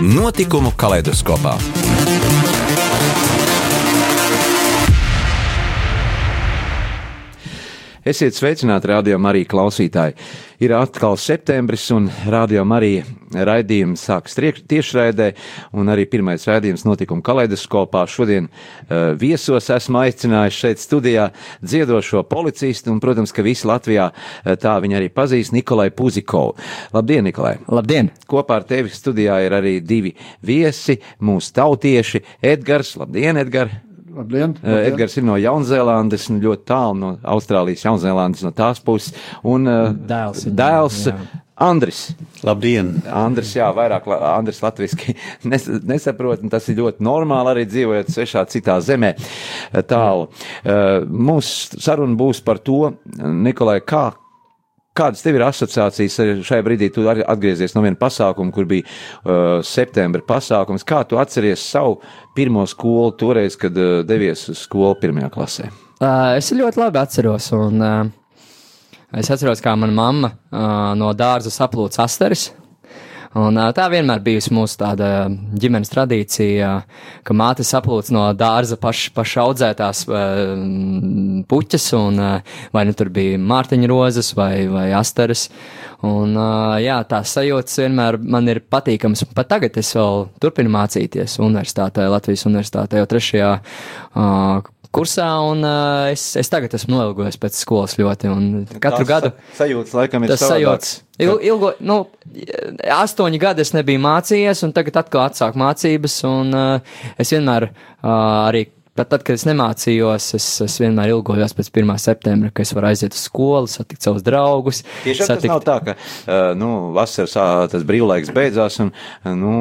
Notikumu kaleidoskopā. Esiet sveicināti, radio Marija klausītāji. Ir atkal septembris, un radio Marija raidījums sāks tiešraidē, un arī pirmais raidījums notikuma kaleidoskopā. Šodien uh, viesos esmu aicinājis šeit studijā dziedošo policistu, un, protams, ka visi Latvijā uh, tā viņa arī pazīst, Nikolai Puzikovu. Labdien, Nikolai! Labdien! Kopā ar tevi studijā ir arī divi viesi, mūsu tautieši Edgars. Labdien, Edgars! Labdien, eh, labdien. Edgars ir no Jaunzēlandes, nu, ļoti tālu no Austrālijas, Jaunzēlandes, no tās puses. Un uh, dēls, dēls jā. Andris. Labdien! Andris, jā, vairāk Andris latviski nes, nesaprot, un tas ir ļoti normāli arī dzīvojot svešā citā zemē eh, tālu. Mūsu saruna būs par to, Nikolai, kā Kādas tev ir asociācijas šajā brīdī? Tu atgriezies no viena pasākuma, kur bija uh, septembra pasākums. Kā tu atceries savu pirmo skolu toreiz, kad uh, devies uz skolu pirmajā klasē? Uh, es ļoti labi atceros. Un, uh, es atceros, kā mana mamma uh, no dārza saplūca asteris. Un, tā vienmēr bijusi mūsu tāda ģimenes tradīcija, ka māte saplūc no dārza paš, pašaudzētās puķes, un vai nu tur bija mārtiņa rozes vai, vai asteres. Un, jā, tās sajūtas vienmēr man ir patīkamas. Pat tagad es vēl turpinu mācīties universitātē, Latvijas universitātē, jau trešajā kursā, un uh, es, es tagad esmu noilgojies pēc skolas ļoti. Katru Tās gadu sajūtas, laikam, ir tas sajūts. Il, ilgo, nu, astoņi gadi es nebiju mācījies, un tagad atkal atsāku mācības, un uh, es vienmēr uh, arī Bet tad, kad es nemācījos, es, es vienmēr ilgojos pēc 1. septembra, ka es varu aiziet uz skolu, satikt savus draugus. Tiešām satikt... tas nav tā, ka uh, nu, vasaras tas brīvlaiks beidzās un nu,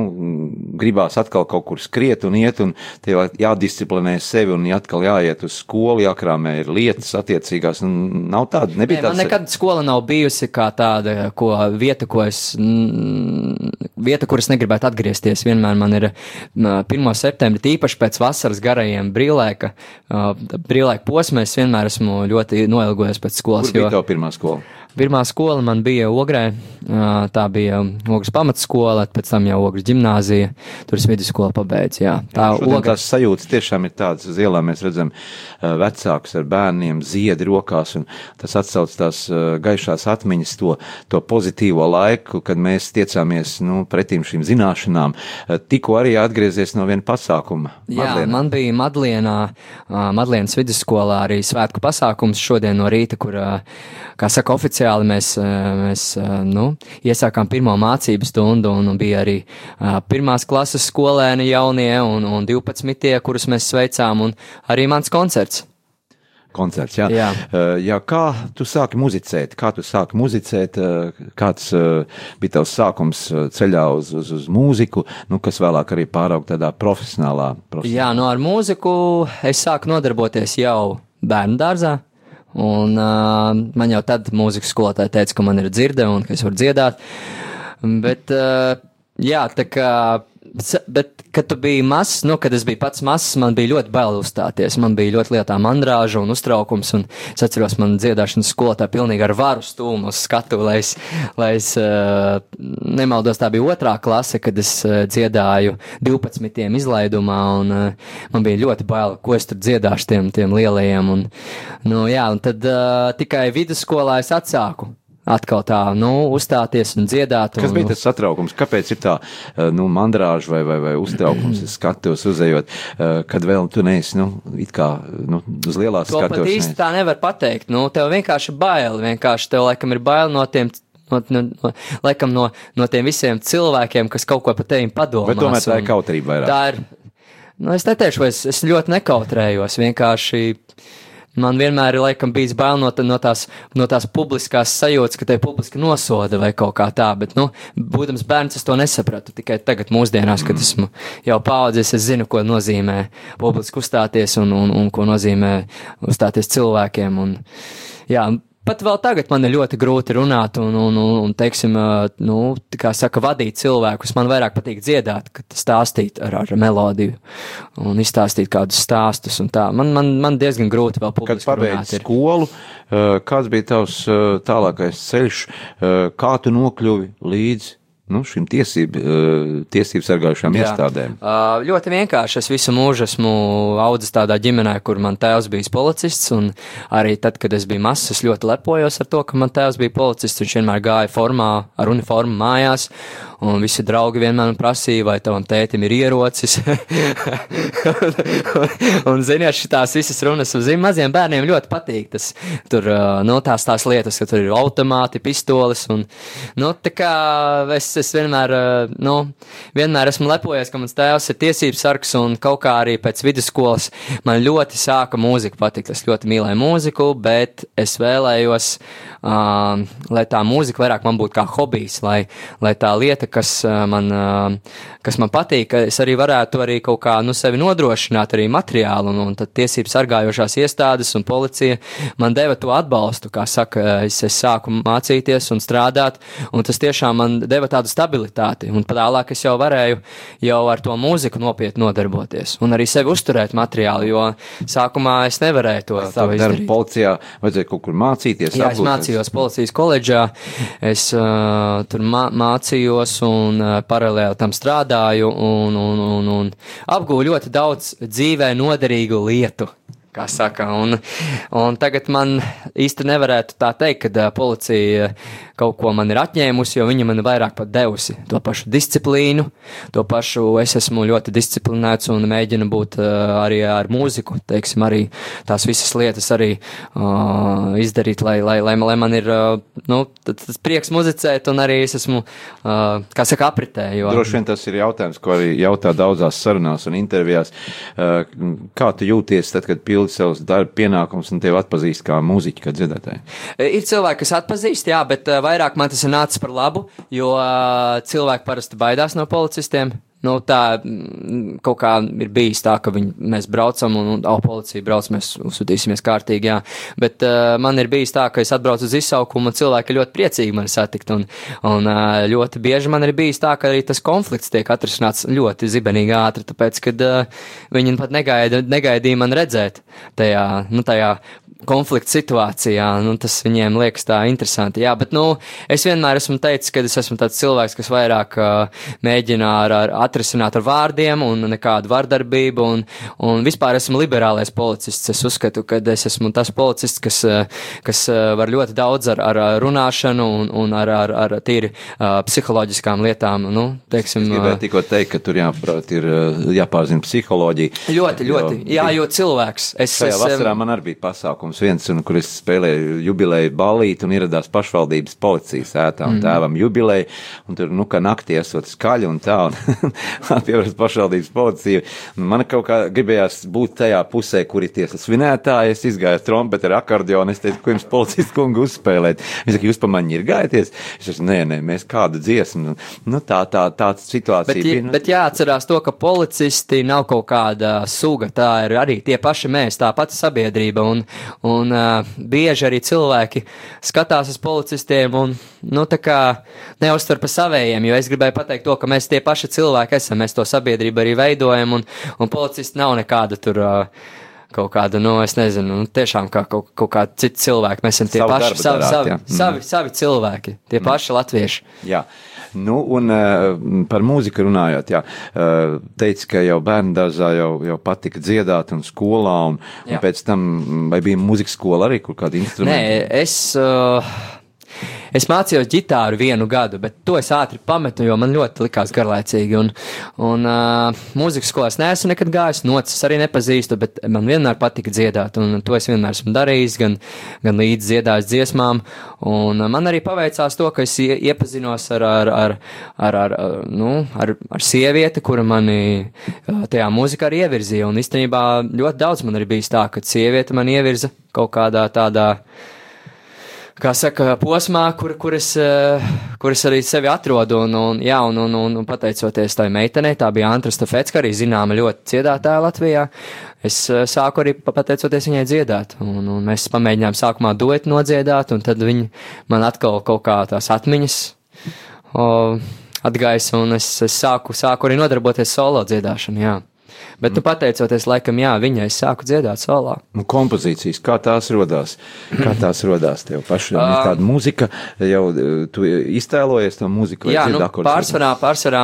gribās atkal kaut kur skriet un iet, un tev jādisciplinē sevi un atkal jāiet uz skolu, jākrāmē ir lietas attiecīgās. Nav tāda, nebija tāda. Man nekad skola nav bijusi kā tāda, ko vieta, ko es, vieta, kur es negribētu atgriezties. Vienmēr man ir 1. septembri, tīpaši pēc vasaras garajiem brīvlaikiem brīvlaika, uh, brīvlaika posmā es vienmēr esmu ļoti noilgojies pēc skolas. Kur bija jo... tev pirmā skola? Pirmā skola man bija Ogrē, tā bija Ogres pamatskola, pēc tam jau Ogres ģimnāzija, tur es vidusskolu pabeidzu, jā. Tā jā, Ogres... tās sajūtas tiešām ir tādas, uz ielām mēs redzam vecākus ar bērniem, ziedi rokās, un tas atsauc tās gaišās atmiņas, to, to pozitīvo laiku, kad mēs tiecāmies, nu, pretīm šīm zināšanām. Tikko arī atgriezies no viena pasākuma. Jā, Madlienā. man bija Madlienā, Madlienas vidusskolā arī svētku pasākums šodien no rīta, kur, kā saka, oficiāli oficiāli mēs, mēs nu, iesākām pirmo mācību stundu, un bija arī pirmās klases skolēni jaunie un, un 12, kurus mēs sveicām, un arī mans koncerts koncerts. Jā. Jā. Uh, jā, kā tu sāki muzicēt? Kā tu sāki muzicēt? Uh, kāds uh, bija tavs sākums ceļā uz, uz, uz mūziku, nu, kas vēlāk arī pārauga tādā profesionālā? profesionālā? Jā, no nu, ar mūziku es sāku nodarboties jau bērnu dārzā. Un uh, man jau tad mūzikas skolotāja teica, ka man ir dzirde un ka es varu dziedāt. Bet, uh, jā, tā kā Bet, kad tu biji mazs, nu, kad es biju pats mazs, man bija ļoti bail uzstāties. Man bija ļoti lietā mandrāža un uztraukums, un es atceros, man dziedāšanas skolotāja pilnīgi ar varu stūmu uz skatu, lai es, lai es uh, nemaldos, tā bija otrā klase, kad es uh, dziedāju 12. izlaidumā, un uh, man bija ļoti bail, ko es tur dziedāšu tiem, tiem lielajiem. Un, nu, jā, un tad tikai vidusskolā es atsāku atkal tā, nu, uzstāties un dziedāt. Un, Kas bija tas satraukums? Kāpēc ir tā, eh, nu, mandrāža vai, vai, vai uztraukums, skatos uzējot, eh, kad vēl tu neesi, nu, it kā, nu, uz lielās to skatos? To pat īsti tā nevar pateikt. Nu, tev vienkārši bail, vienkārši tev laikam ir bail no tiem no, no, no, laikam no, no tiem visiem cilvēkiem, kas kaut ko par tevi padomā. Bet tomēr tā ir kautrība vairāk. Tā ir, nu, es neteikšu, es, es ļoti nekautrējos, vienkārši man vienmēr ir laikam bijis bail no, no, tās, no tās publiskās sajūtas, ka te publiski nosoda vai kaut kā tā, bet, nu, būdams bērns, es to nesapratu. Tikai tagad, mūsdienās, kad esmu jau paudzes, es zinu, ko nozīmē publiski uzstāties un, un, un ko nozīmē uzstāties cilvēkiem. Un, jā, pat vēl tagad man ir ļoti grūti runāt un, un, un, un teiksim, nu, kā saka, vadīt cilvēkus. Man vairāk patīk dziedāt, kad stāstīt ar, ar melodiju un izstāstīt kādus stāstus. Man, man, man diezgan grūti vēl publiski Kad pabeidz skolu, kāds bija tavs tālākais ceļš, kā tu nokļuvi līdz nu, šīm tiesību, tiesību sargājušām Jā. iestādēm? Uh, ļoti vienkārši. Es visu mūžu esmu audzis tādā ģimenē, kur man tēvs bija policists. Un arī tad, kad es biju mazs, es ļoti lepojos ar to, ka man tēvs bija policists. Viņš vienmēr gāja formā, ar uniformu mājās. Un visi draugi vienmēr prasīja, vai tavam tētim ir ierocis. un, un ziniet, šīs visas runas uz maziem bērniem ļoti patīk. Tas, tur, uh, nu, tās, tās lietas, ka tur ir automāti, pistoles. Un, nu, tā kā es, es vienmēr, uh, nu, vienmēr esmu lepojies, ka mans tēvs ir tiesības sargs un kaut kā arī pēc vidusskolas man ļoti sāka mūzika patikt. Es ļoti mīlēju mūziku, bet es vēlējos, uh, lai tā mūzika vairāk man būtu kā hobijs, lai, lai tā lieta, kas uh, man, uh, kas man patīk, es arī varētu arī kaut kā, nu, sevi nodrošināt arī materiālu, un, un tad tiesības sargājošās iestādes un policija man deva to atbalstu, kā saka, es, es sāku mācīties un strādāt, un tas tiešām man deva tādu stabilitāti, un tālāk es jau varēju jau ar to mūziku nopietni nodarboties, un arī sevi uzturēt materiālu, jo sākumā es nevarēju to, to Darbu izdarīt. policijā vajadzēja kaut kur mācīties. Jā, es apgūt. mācījos policijas koledžā, es uh, tur mā mācījos un uh, paralēli tam strādāju un, un, un, un apgūju ļoti daudz dzīvē noderīgu lietu. Kā saka, un, un tagad man īsti nevarētu tā teikt, ka policija kaut ko man ir atņēmusi, jo viņa man ir vairāk pat devusi to pašu disciplīnu, to pašu es esmu ļoti disciplinēts un mēģinu būt uh, arī ar mūziku, teiksim, arī tās visas lietas arī uh, izdarīt, lai, lai, lai, lai man ir, uh, nu, tas prieks muzicēt un arī es esmu, uh, kā saka, apritē, jo. Droši vien tas ir jautājums, ko arī jautā daudzās sarunās un intervijās. Uh, Kā tu jūties tad, kad pildi savus darba pienākumus un tevi atpazīst kā mūziķi, kā dziedātāji? Ir cilvēki, kas atpazīst, jā, bet uh, vairāk man tas ir nācis par labu, jo uh, cilvēki parasti baidās no policistiem. Nu, tā mm, kaut kā ir bijis tā, ka viņi, mēs braucam un, un oh, policija brauc, mēs uzsūtīsimies kārtīgi, jā. Bet uh, man ir bijis tā, ka es atbraucu uz izsaukumu un cilvēki ļoti priecīgi mani satikt. Un, un uh, ļoti bieži man ir bijis tā, ka arī tas konflikts tiek atrisināts ļoti zibenīgi ātri, tāpēc, kad uh, viņi pat negaida, negaidīja man redzēt tajā, nu, tajā konflikta situācijā. Nu, tas viņiem liekas tā interesanti. Jā, bet nu, es vienmēr esmu teicis, ka es esmu tāds cilvēks, kas vairāk uh, mēģina ar, ar atrisināt ar vārdiem un nekādu vardarbību. Un, un vispār esmu liberālais policists. Es uzskatu, ka es esmu tas policists, kas, uh, kas uh, var ļoti daudz ar, ar runāšanu un, un ar, ar, ar tīri uh, psiholoģiskām lietām. Nu, teiksim, Es gribēju tikko teikt, ka tur jāprāt, ir jāpārzina psiholoģija. Ļoti, ļoti. Jo- Jā, jo cilvēks. Es, Šajā es, vasarā man arī bija pasākums viens, un, kur es spēlēju jubileju ballīti un ieradās pašvaldības policijas ētā un tēvam jubileju, un tur, nu, kā naktī esot skaļi un tā, un pievaras pašvaldības policija. Un man kaut kā gribējās būt tajā pusē, kur ir tie svinētāji, es izgāju ar trompeti ar akordionu, es teicu, ko jums policijas kungu uzspēlēt. Viņš saka, jūs pa mani ir gājieties? Es teicu, nē, nē, mēs kādu dziesmu, nu, tā, tā, tāds situācija Bet, bija. ja, nu, bet jāatcerās to, ka policisti nav kaut kāda suga. Tā ir arī tie paši mēs, tā pati sabiedrība. Un, un uh, bieži arī cilvēki skatās uz policistiem un nu, neuztver pa savējiem. Jo es gribēju pateikt to, ka mēs tie paši cilvēki esam, mēs to sabiedrību arī veidojam, un, un policisti nav nekāda tur. Uh, Kaut kāda, nu, es nezinu, nu, tiešām kā kaut, kaut kāda cita cilvēka. Mēs esam tie Savu paši, savi, darāt, savi, jā. Mhm. savi, savi cilvēki, tie paši latvieši. Jā. Nu, un uh, par mūziku runājot, jā, uh, teica, ka jau bērnu dārzā jau, jau patika dziedāt un skolā, un, un pēc tam, vai bija mūzikas skola arī, kur kādi instrumenti? Nē, es. Uh, es mācījos ģitāru vienu gadu, bet to es ātri pametu, jo man ļoti likās garlaicīgi. Un, un uh, mūzikas skolās neesmu nekad gājis, nocis arī nepazīstu, bet man vienmēr patika dziedāt, un to es vienmēr esmu darījis, gan, gan līdz dziedājis dziesmām. Un uh, man arī paveicās to, ka es iepazinos ar, ar, ar, ar, ar, nu, ar, ar sievieti, kura mani tajā mūzikā arī ievirzīja. Un īstenībā ļoti daudz man arī bijis tā, ka sieviete man ievirza kaut kādā tādā kā saka, posmā, kur, kur, es, eh, kur es arī sevi atrodu. Un, un, jā, un, un, un, un pateicoties tai meitenei, tā bija Antra Stafetska, arī zināma ļoti dziedātāja Latvijā. Es eh, sāku arī pateicoties viņai dziedāt, un, un mēs pamēģinājām sākumā duetu nodziedāt, un tad viņi man atkal kaut kā tās atmiņas o, atgaisa, un es, es sāku, sāku arī nodarboties solo dziedāšanu, jā. Bet, nu, pateicoties laikam, jā, viņai sāku dziedāt solā. Nu, kompozīcijas, kā tās rodās? Kā tās rodās tev pašam? Ir tāda muzika, jau tu iztēlojies to muziku? Jā, nu, pārsvarā, pārsvarā,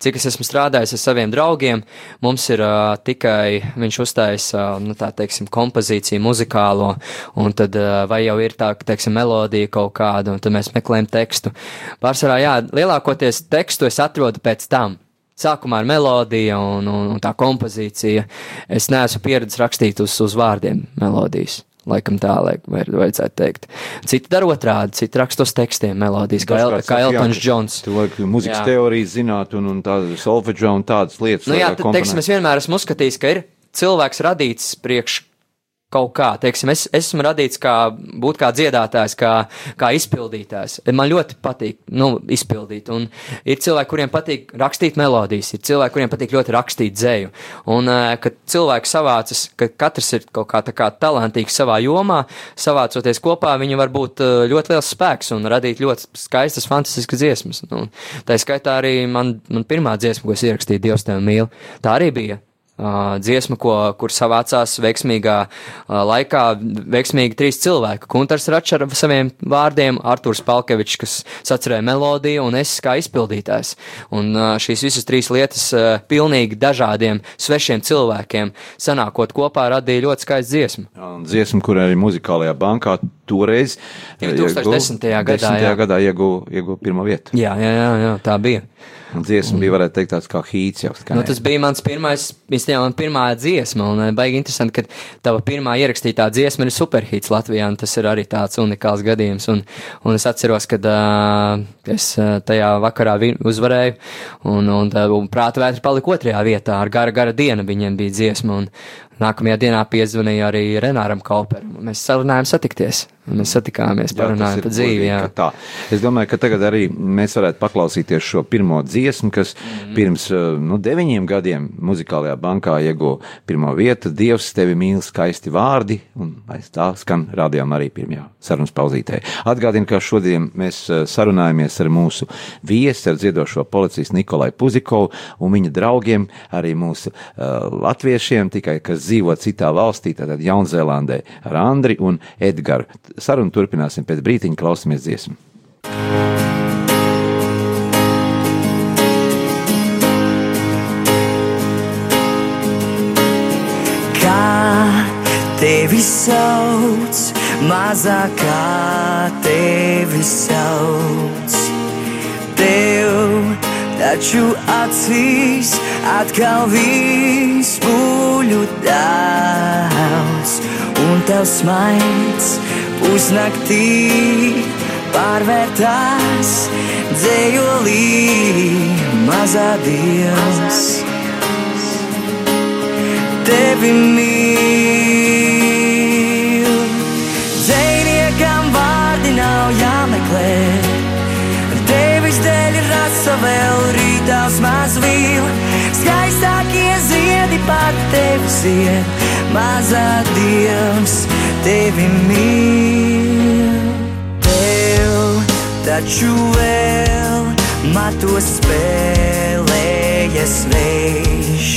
cik es esmu strādājis ar saviem draugiem, mums ir uh, tikai, viņš uzstājas, uh, nu, tā teiksim, kompozīciju muzikālo, un tad uh, vai jau ir tā, teiksim, melodija kaut kāda, un tad mēs meklējam tekstu. Pārsvarā, jā, lielākoties tekstu es atrodu pēc tam. Sākumā ar melodiju un, un, un tā kompozīcija. Es neesmu pieredzējis rakstīt uz, uz vārdiem melodijas. Laikam tā, lai vajadzētu teikt. Citi dara otrādi, citi raksta uz tekstiem, melodijas, kā, El, kā Eltons Džons. Jā. teorijas zināt un, un tādas solfeģa un tādas lietas. Nu jā, tad, teiksim, es vienmēr esmu uzskatījis, ka ir cilvēks radīts priekš kaut kā, teiksim, es, es esmu radīts kā būt kā dziedātājs, kā, kā izpildītājs. Man ļoti patīk, nu, izpildīt, un ir cilvēki, kuriem patīk rakstīt melodijas, ir cilvēki, kuriem patīk ļoti rakstīt dzēju, un, kad cilvēki savācas, ka katrs ir kaut kā kā talantīgs savā jomā, savācoties kopā, viņi var būt ļoti liels spēks un radīt ļoti skaistas, fantastiskas dziesmas. Nu, tā skaitā arī man, man pirmā dziesma, ko es ierakstīju, Dievs tevi mīl, tā arī bija Uh, dziesma, ko, kur savācās veiksmīgā uh, laikā, veiksmīgi trīs cilvēki. Kuntars Račs ar saviem vārdiem, Arturs Palkevičs, kas sacerēja melodiju, un es kā izpildītājs. Un uh, šīs visas trīs lietas pilnīgi dažādiem, svešiem cilvēkiem sanākot kopā radīja ļoti skaistu dziesmu. Jā, un dziesmu, kur arī muzikālajā bankā toreiz 2010. gadā, jā. gadā ieguva ieguv pirmo vietu. Jā, jā, jā, jā tā bija. Dziesma bija, varētu teikt, tāds kā hīts jau. Nu, tas bija mans pirmais, īstenībā man pirmā dziesma, un eh, baigi interesanti, ka tava pirmā ierakstītā dziesma ir superhīts Latvijā, un tas ir arī tāds unikāls gadījums. Un, un es atceros, kad uh, es tajā vakarā uzvarēju, un, un, un prāta vētra palika otrajā vietā, ar gara, gara diena viņiem bija dziesma, un, Nākamajā dienā piezvanīja arī Renāram Kauperam. Mēs sarunājām satikties. Mēs satikāmies, parunājām par dzīvi. Jā. Tā. Es domāju, ka tagad arī mēs varētu paklausīties šo pirmo dziesmu, kas mm. pirms nu, deviņiem gadiem muzikālajā bankā ieguva pirmo vietu. Dievs tevi mīl skaisti vārdi, un aiz tā skan rādījām arī pirmajā sarunas pauzītē. Atgādinu, ka šodien mēs sarunājamies ar mūsu viesi, ar dziedošo policistu Nikolai Puzikovu un viņa draugiem, arī mūsu uh, latviešiem, tikai kas dzīvo citā valstī, tātad Jaunzēlandē, ar Andri un Edgaru. Sarunu turpināsim pēc brītiņa, klausamies dziesmu. Tevi sauc, mazākā tevi sauc. Tev taču acīs atkal viss buļu daudz, un tavs maids pusnaktī pārvērtās dzējolī mazā dievs. Tevi mīl, dzējniekam vārdi nav jāmeklē rasa vēl rītās maz vīla. Pat tevi zied, mazā dievs tevi mīl. Tev taču vēl mato spēlējas vējš.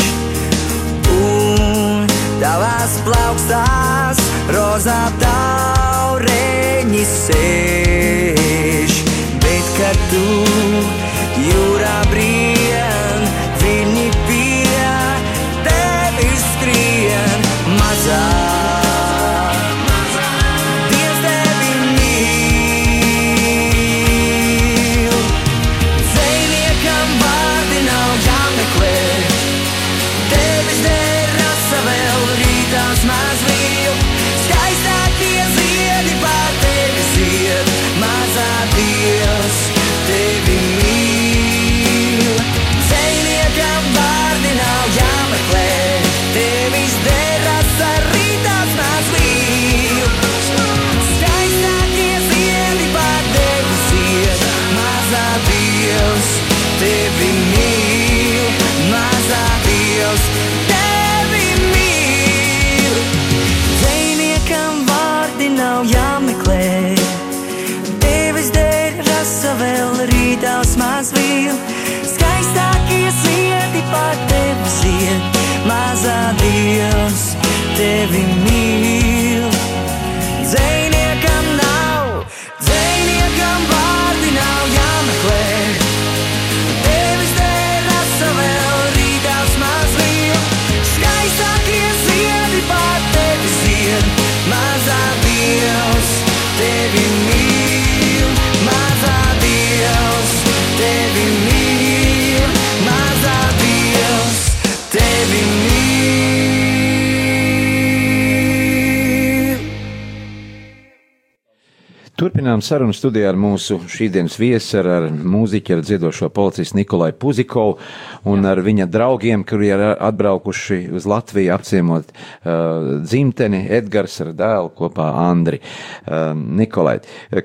Un tavās plaukstās rozā taureņi sēž. Bet, kad tu tevi Turpinām sarunu studijā ar mūsu šīsdienas viesi, ar, ar mūziķi, ar dziedošo policistu Nikolai Puzikovu un Jā. ar viņa draugiem, kuri ir atbraukuši uz Latviju apciemot uh, dzimteni Edgars ar dēlu kopā Andri. Uh, Nikolai,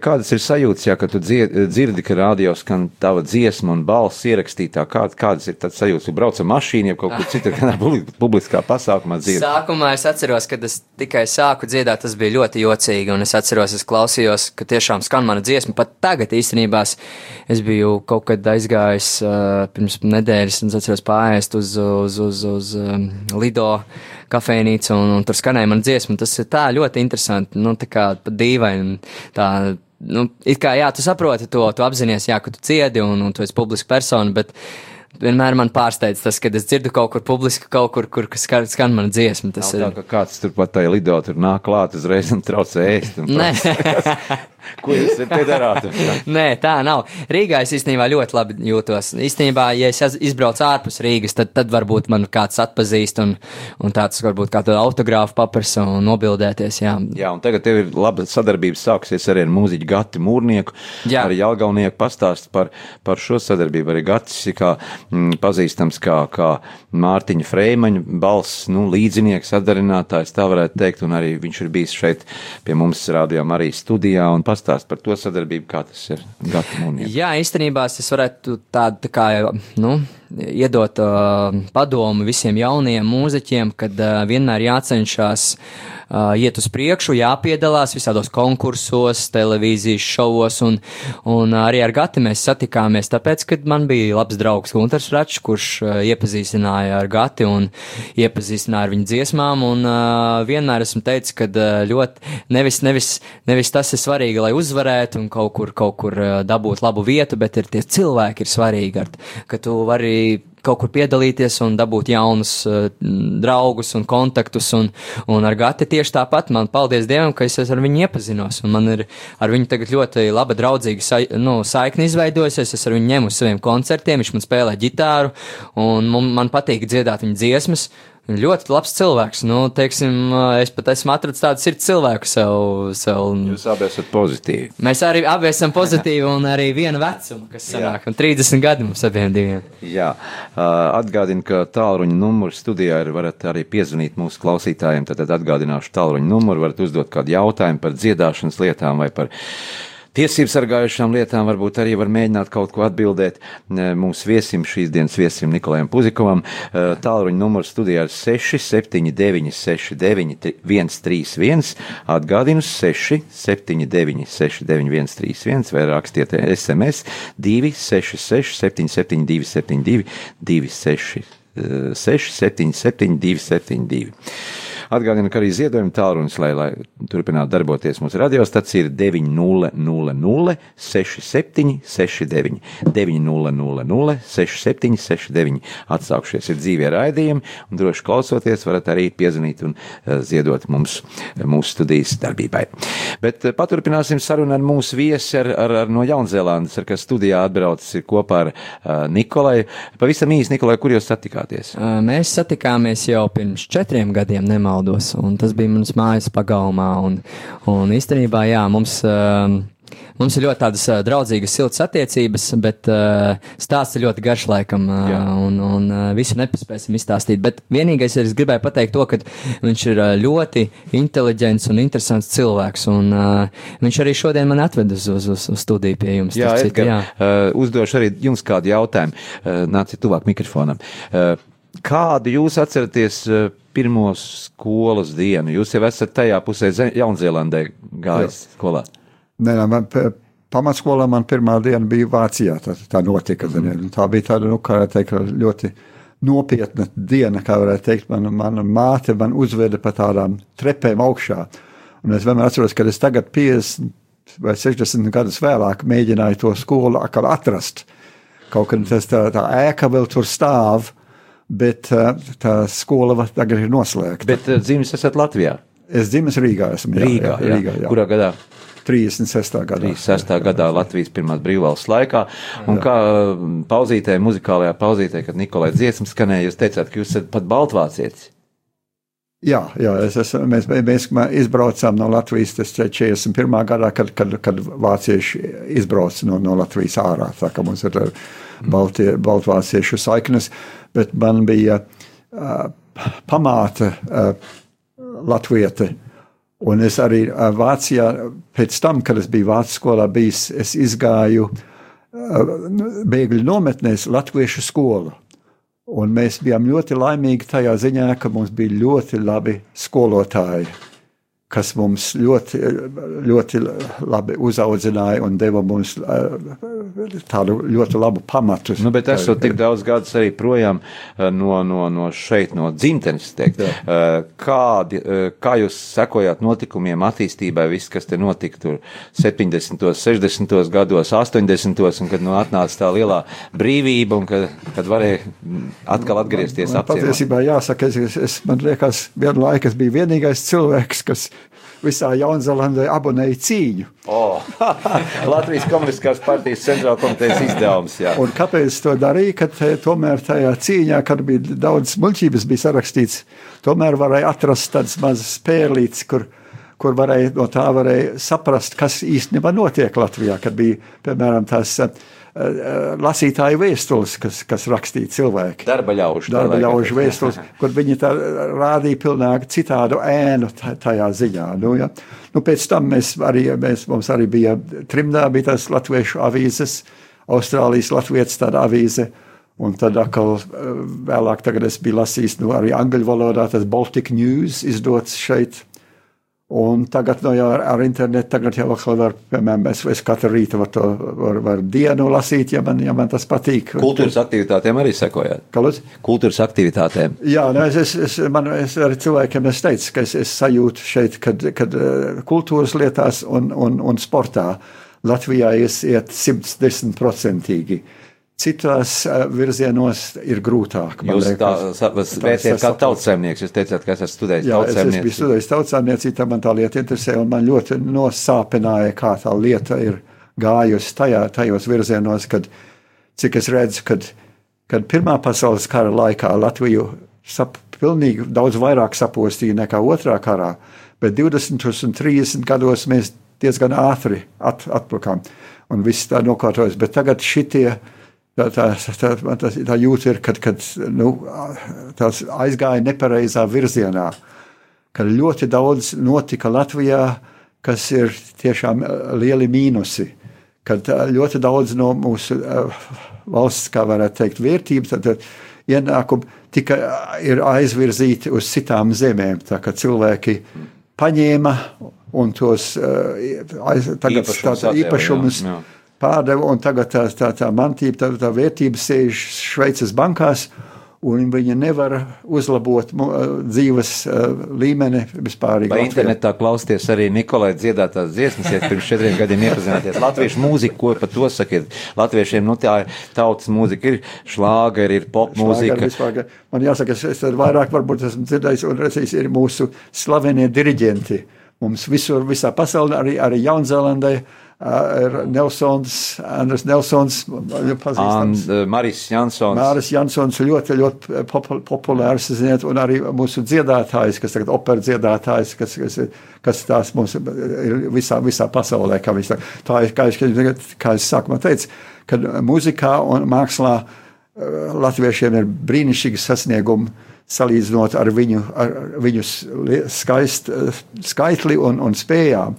kādas ir sajūtas, ja, tu dzirdi, ka radio skan tava dziesma un balss ierakstītā, kā, kādas ir tāds sajūtas, tu brauc ar mašīnu, ja kaut kur citur, kādā publiskā pasākumā dzirdi? Sākumā es atceros, kad es tikai sāku dziedāt, tas bija ļoti jocīgi, un es atceros, es klausījos, ka tiešām skan mana dziesma. Pat tagad īstenībā es biju kaut kad aizgājis uh, pirms nedēļas, un es atceros pāriest uz, uz, uz, uz um, Lido kafejnīcu, un, un tur skanēja mana dziesma. Tas ir tā ļoti interesanti, nu tā kā pat dīvaini. Tā, nu, it kā jā, tu saproti to, tu apzinājies, jā, ka tu ciedi un, un tu esi publiska persona, bet vienmēr man pārsteidz tas, kad es dzirdu kaut kur publiski, kaut kur, kur skan, skan mana dziesma. Tas Nav ir. tā, ka kāds tur pat tajā lido tur nāk klāt uzreiz un traucē ēst. Un Nē. Ko jūs te darāt? Nē, tā nav. Rīgā es īstenībā ļoti labi jūtos. Īstenībā, ja es izbraucu ārpus Rīgas, tad, tad varbūt man kāds atpazīst un, un tāds varbūt kādu autogrāfu paprasa un nobildēties. Jā, Jā, un tagad tev ir laba sadarbība sāksies arī ar mūziķu Gati Mūrnieku, Jā. ar Jelgaunieku pastāst par, par šo sadarbību. Arī Gatis ir kā, mm, pazīstams kā, kā Mārtiņa Freimaņa balss, nu, līdzinieks, sadarinātājs, tā varētu teikt, un arī viņš ir bijis šeit pie mums rādījām arī studijā un pastāst par to sadarbību, kā tas ir. Jā īstenībā es varētu tādu tā kā, nu, iedot uh, padomu visiem jaunajiem mūziķiem, kad uh, vienmēr jācenšas uh, iet uz priekšu, jāpiedalās visādos konkursos, televīzijas šovos, un, un arī ar Gati mēs satikāmies, tāpēc, kad man bija labs draugs Gunters Račs, kurš uh, iepazīstināja ar Gati un iepazīstināja ar viņu dziesmām, un uh, vienmēr esmu teicis, ka uh, ļoti nevis, nevis, nevis tas ir svarīgi, lai uzvarētu un kaut kur, kaut kur uh, dabūt labu vietu, bet ir tie cilvēki ir svarīgi, ar, ka tu vari kaut kur piedalīties un dabūt jaunus uh, draugus un kontaktus. Un, un ar Gati tieši tāpat man paldies Dievam, ka es ar viņu iepazinos. Man ir ar viņu tagad ļoti laba draudzīga sa, nu, saikne izveidojusies. Es ar viņu ņemu uz saviem koncertiem, viņš man spēlē ģitāru un man, man patīk dziedāt viņa dziesmas. Ļoti labs cilvēks. Nu, teiksim, es pat esmu atradzis tādu sirds cilvēku sev. sev Jūs abi esat pozitīvi. Mēs arī abi esam pozitīvi un arī viena vecuma, kas sanāk, un 30 gadi mums abiem diviem. Jā, atgādinu, ka tālruņa numuru studijā ir, varat arī piezvanīt mūsu klausītājiem. Tad tad atgādināšu tālruņa numuru, varat uzdot kādu jautājumu par dziedāšanas lietām vai par tiesību sargājušām lietām. Varbūt arī var mēģināt kaut ko atbildēt ā, mūsu viesim, šīs dienas viesim Nikolajam Puzikovam. Ā, Tālruņa numuru studijā ir 679 69 131. Atgādinu 679 69 131 vai rakstiet SMS 266 772 72 26. 677, 272. Atgādinu, ka arī ziedojuma tālrunis, lai, lai turpinātu darboties mūsu radiostacija, ir 900 67 69 900 67 69. Atsākšies ir dzīvie raidījumi, un droši klausoties, varat arī piezvanīt un uh, ziedot mums, mūsu studijas darbībai. Bet uh, paturpināsim sarunu ar mūsu viesi, ar, ar, ar no Jaunzēlandes, ar kas studijā atbraucis ir kopā ar uh, Nikolai. Pavisam īsi, Nikolai, kur jūs satikāties? Mēs satikāmies jau pirms četriem gadiem, nemaldos, un tas bija mans mājas pagalmā. Un, un īstenībā, jā, mums, ā, mums ir ļoti tādas ā, draudzīgas, siltas attiecības, bet ā, stāsts ir ļoti garš laikam, ā, Jā. un, un ā, visu nepaspēsim izstāstīt. Bet vienīgais, es gribēju pateikt to, ka viņš ir ā, ļoti inteliģents un interesants cilvēks, un ā, viņš arī šodien man atved uz, uz, uz, uz studiju pie jums. Jā, Edgar, uh, uzdošu arī jums kādu jautājumu. Uh, nāciet tuvāk mikrofonam. Uh, kādu jūs atceraties uh, pirmo skolas dienu? Jūs jau esat tajā pusē Jaunzēlandē gājis skolā. Nē, nē, man pamatskolā man pirmā diena bija Vācijā. Tā, tā notika. Mm -hmm. Tā bija tāda, nu, kā teikt, ļoti nopietna diena, kā varētu teikt. Mana, mana māte man uzveda pa tādām trepēm augšā. Un es vienmēr atceros, ka es tagad 50 vai 60 gadus vēlāk mēģināju to skolu atkal atrast. Kaut kad tas tā, tā ēka vēl tur stāv, bet uh, tā skola tagad ir noslēgta. Bet uh, dzimis esat Latvijā. Es dzimis Rīgā esmu. jā, Rīgā, jā, Rīgā jā. Kurā gadā? 36. gadā. 36. gadā Latvijas pirmās brīvvalsts laikā. Un kā uh, pauzītē, muzikālajā pauzītē, kad Nikolai dziesmas skanēja, jūs teicāt, ka jūs esat pat baltvācietis. Jā, jā es esmu, mēs, mēs izbraucām no Latvijas tas 41. gadā, kad, kad, kad vācieši izbrauca no, no Latvijas ārā. Tā kā mums ir baltie, baltvāciešu saiknes, bet man bija uh, pamāta uh, latviete. Un es arī Vācijā, pēc tam, kad es biju Vācijas skolā bijis, es izgāju bēgļu nometnēs Latviešu skolu. Un mēs bijām ļoti laimīgi tajā ziņā, ka mums bija ļoti labi skolotāji, kas mums ļoti, ļoti labi uzaudzināja un deva mums eh, tādu ļoti labu pamatu. Nu, bet esot tik daudz gadus arī projām eh, no, no, no šeit, no dzimtenes, teikt, Eh, kādi, kā jūs sekojāt notikumiem, attīstībai, viss, kas te notika tur 70., 60. gados, 80. un kad nu, atnāca tā lielā brīvība un kad, kad varēja mm, atkal atgriezties apciemā. patiesībā jāsaka, es, es, es man liekas, vienu laiku es biju vienīgais cilvēks, kas visā Jaunzēlandē abonēja cīņu. Oh, Latvijas Komunistiskās partijas centrāla komitejas izdevums. Kāpēc to darīju? Kad eh, tomēr tajā cīņā, kad bija daudz muļķības, bija sarakstīts, tomēr varēja atrast tādas mazas pērlītes, kur, kur varēja, no tā varēja saprast, kas īstenībā notiek Latvijā. Kad bija, piemēram, tās uh, lasītāju vēstules, kas, kas rakstīja cilvēki. Darba ļaužu. Darba ļaužu vēstules, kur viņi tā rādīja pilnīgi citādu ēnu ta- tajā ziņā. Nu, ja. nu, pēc tam mēs arī, mēs, mums arī bija trimdā, bija tās latviešu avīzes, Austrālijas latviešu tāda avīze. Un tad atkal eh, vēlāk tagad es biju lasījis nu, arī angļu valodā tas Baltic News izdots šeit. Un tagad no, jau ar, ar internetu tagad jau atkal var, piemēram, es, es katru rītu varu to var, var dienu lasīt, ja man, ja man tas patīk. Kultūras aktivitātēm arī sekojāt. Kalus? Kultūras aktivitātēm. Jā, nu, es, es, es, man, es arī cilvēkiem es teicu, ka es, es sajūtu šeit, kad, kad eh, kultūras lietās un, un, un sportā Latvijā es iet 110%. Citās eh, virzienos ir grūtāk. Jūs vērtējat kā tautsēmnieks. Jūs teicāt, ka esat studējis Jā, es, biju tautsēmniecību. studējis tautsāmniecību, tā man tā lieta interesē, un man ļoti nosāpināja, kā tā lieta ir gājusi tajā, tajos virzienos, kad, cik es redzu, kad, kad Pirmā pasaules kara laikā Latviju sap, pilnīgi daudz vairāk sapostīja nekā otrā karā, bet 20 un 30 gados mēs diezgan ātri at, atpakām, un viss tā nokārtojas, bet tagad šitie, tā, tā, tā, man tas, tā jūta ir, kad, kad nu, tās aizgāja nepareizā virzienā ka ļoti daudz notika Latvijā, kas ir tiešām eh, lieli mīnusi. Kad eh, ļoti daudz no mūsu eh, valsts, kā varētu teikt, vērtības, tad tad ienākumi tika ir aizvirzīti uz citām zemēm. Tā kā cilvēki paņēma un tos aiz, tagad Īpašumus tā- tā īpašumus jā, jā. Pārdeva, un tagad tā, tā, tā mantība, tā, tā vērtība sēž Šveices bankās, un viņi nevar uzlabot eh, dzīves eh, līmeni vispār. Vai internetā klausties arī Nikolai dziedātās dziesmas, ja pirms četriem gadiem iepazināties latviešu mūziku, ko par to sakiet? Latviešiem, nu tā ir tautas mūzika, ir šlāgeri, ir pop mūzika. Vispār, man jāsaka, es, es vairāk varbūt esmu dzirdējis un redzējis, ir mūsu slavenie diriģenti. Mums visur, visā pasaulē, arī, arī Jaunzēlandē, ā, ir Nelsons, Andris Nelsons, ļoti pazīstams. uh, Maris Jansons. Māris Jansons ļoti, ļoti popu- populārs, ziniet, un arī mūsu dziedātājs, kas tagad opera dziedātājs, kas, kas, kas tās mums ir visā, visā pasaulē. Kā, viņš, saka. tā ir, kā, es- kā es sākumā teicu, kad muzikā un mākslā eh, latviešiem ir brīnišķīgi sasniegumi salīdzinot ar viņu, ar viņu skaist, skaitli un, un spējām.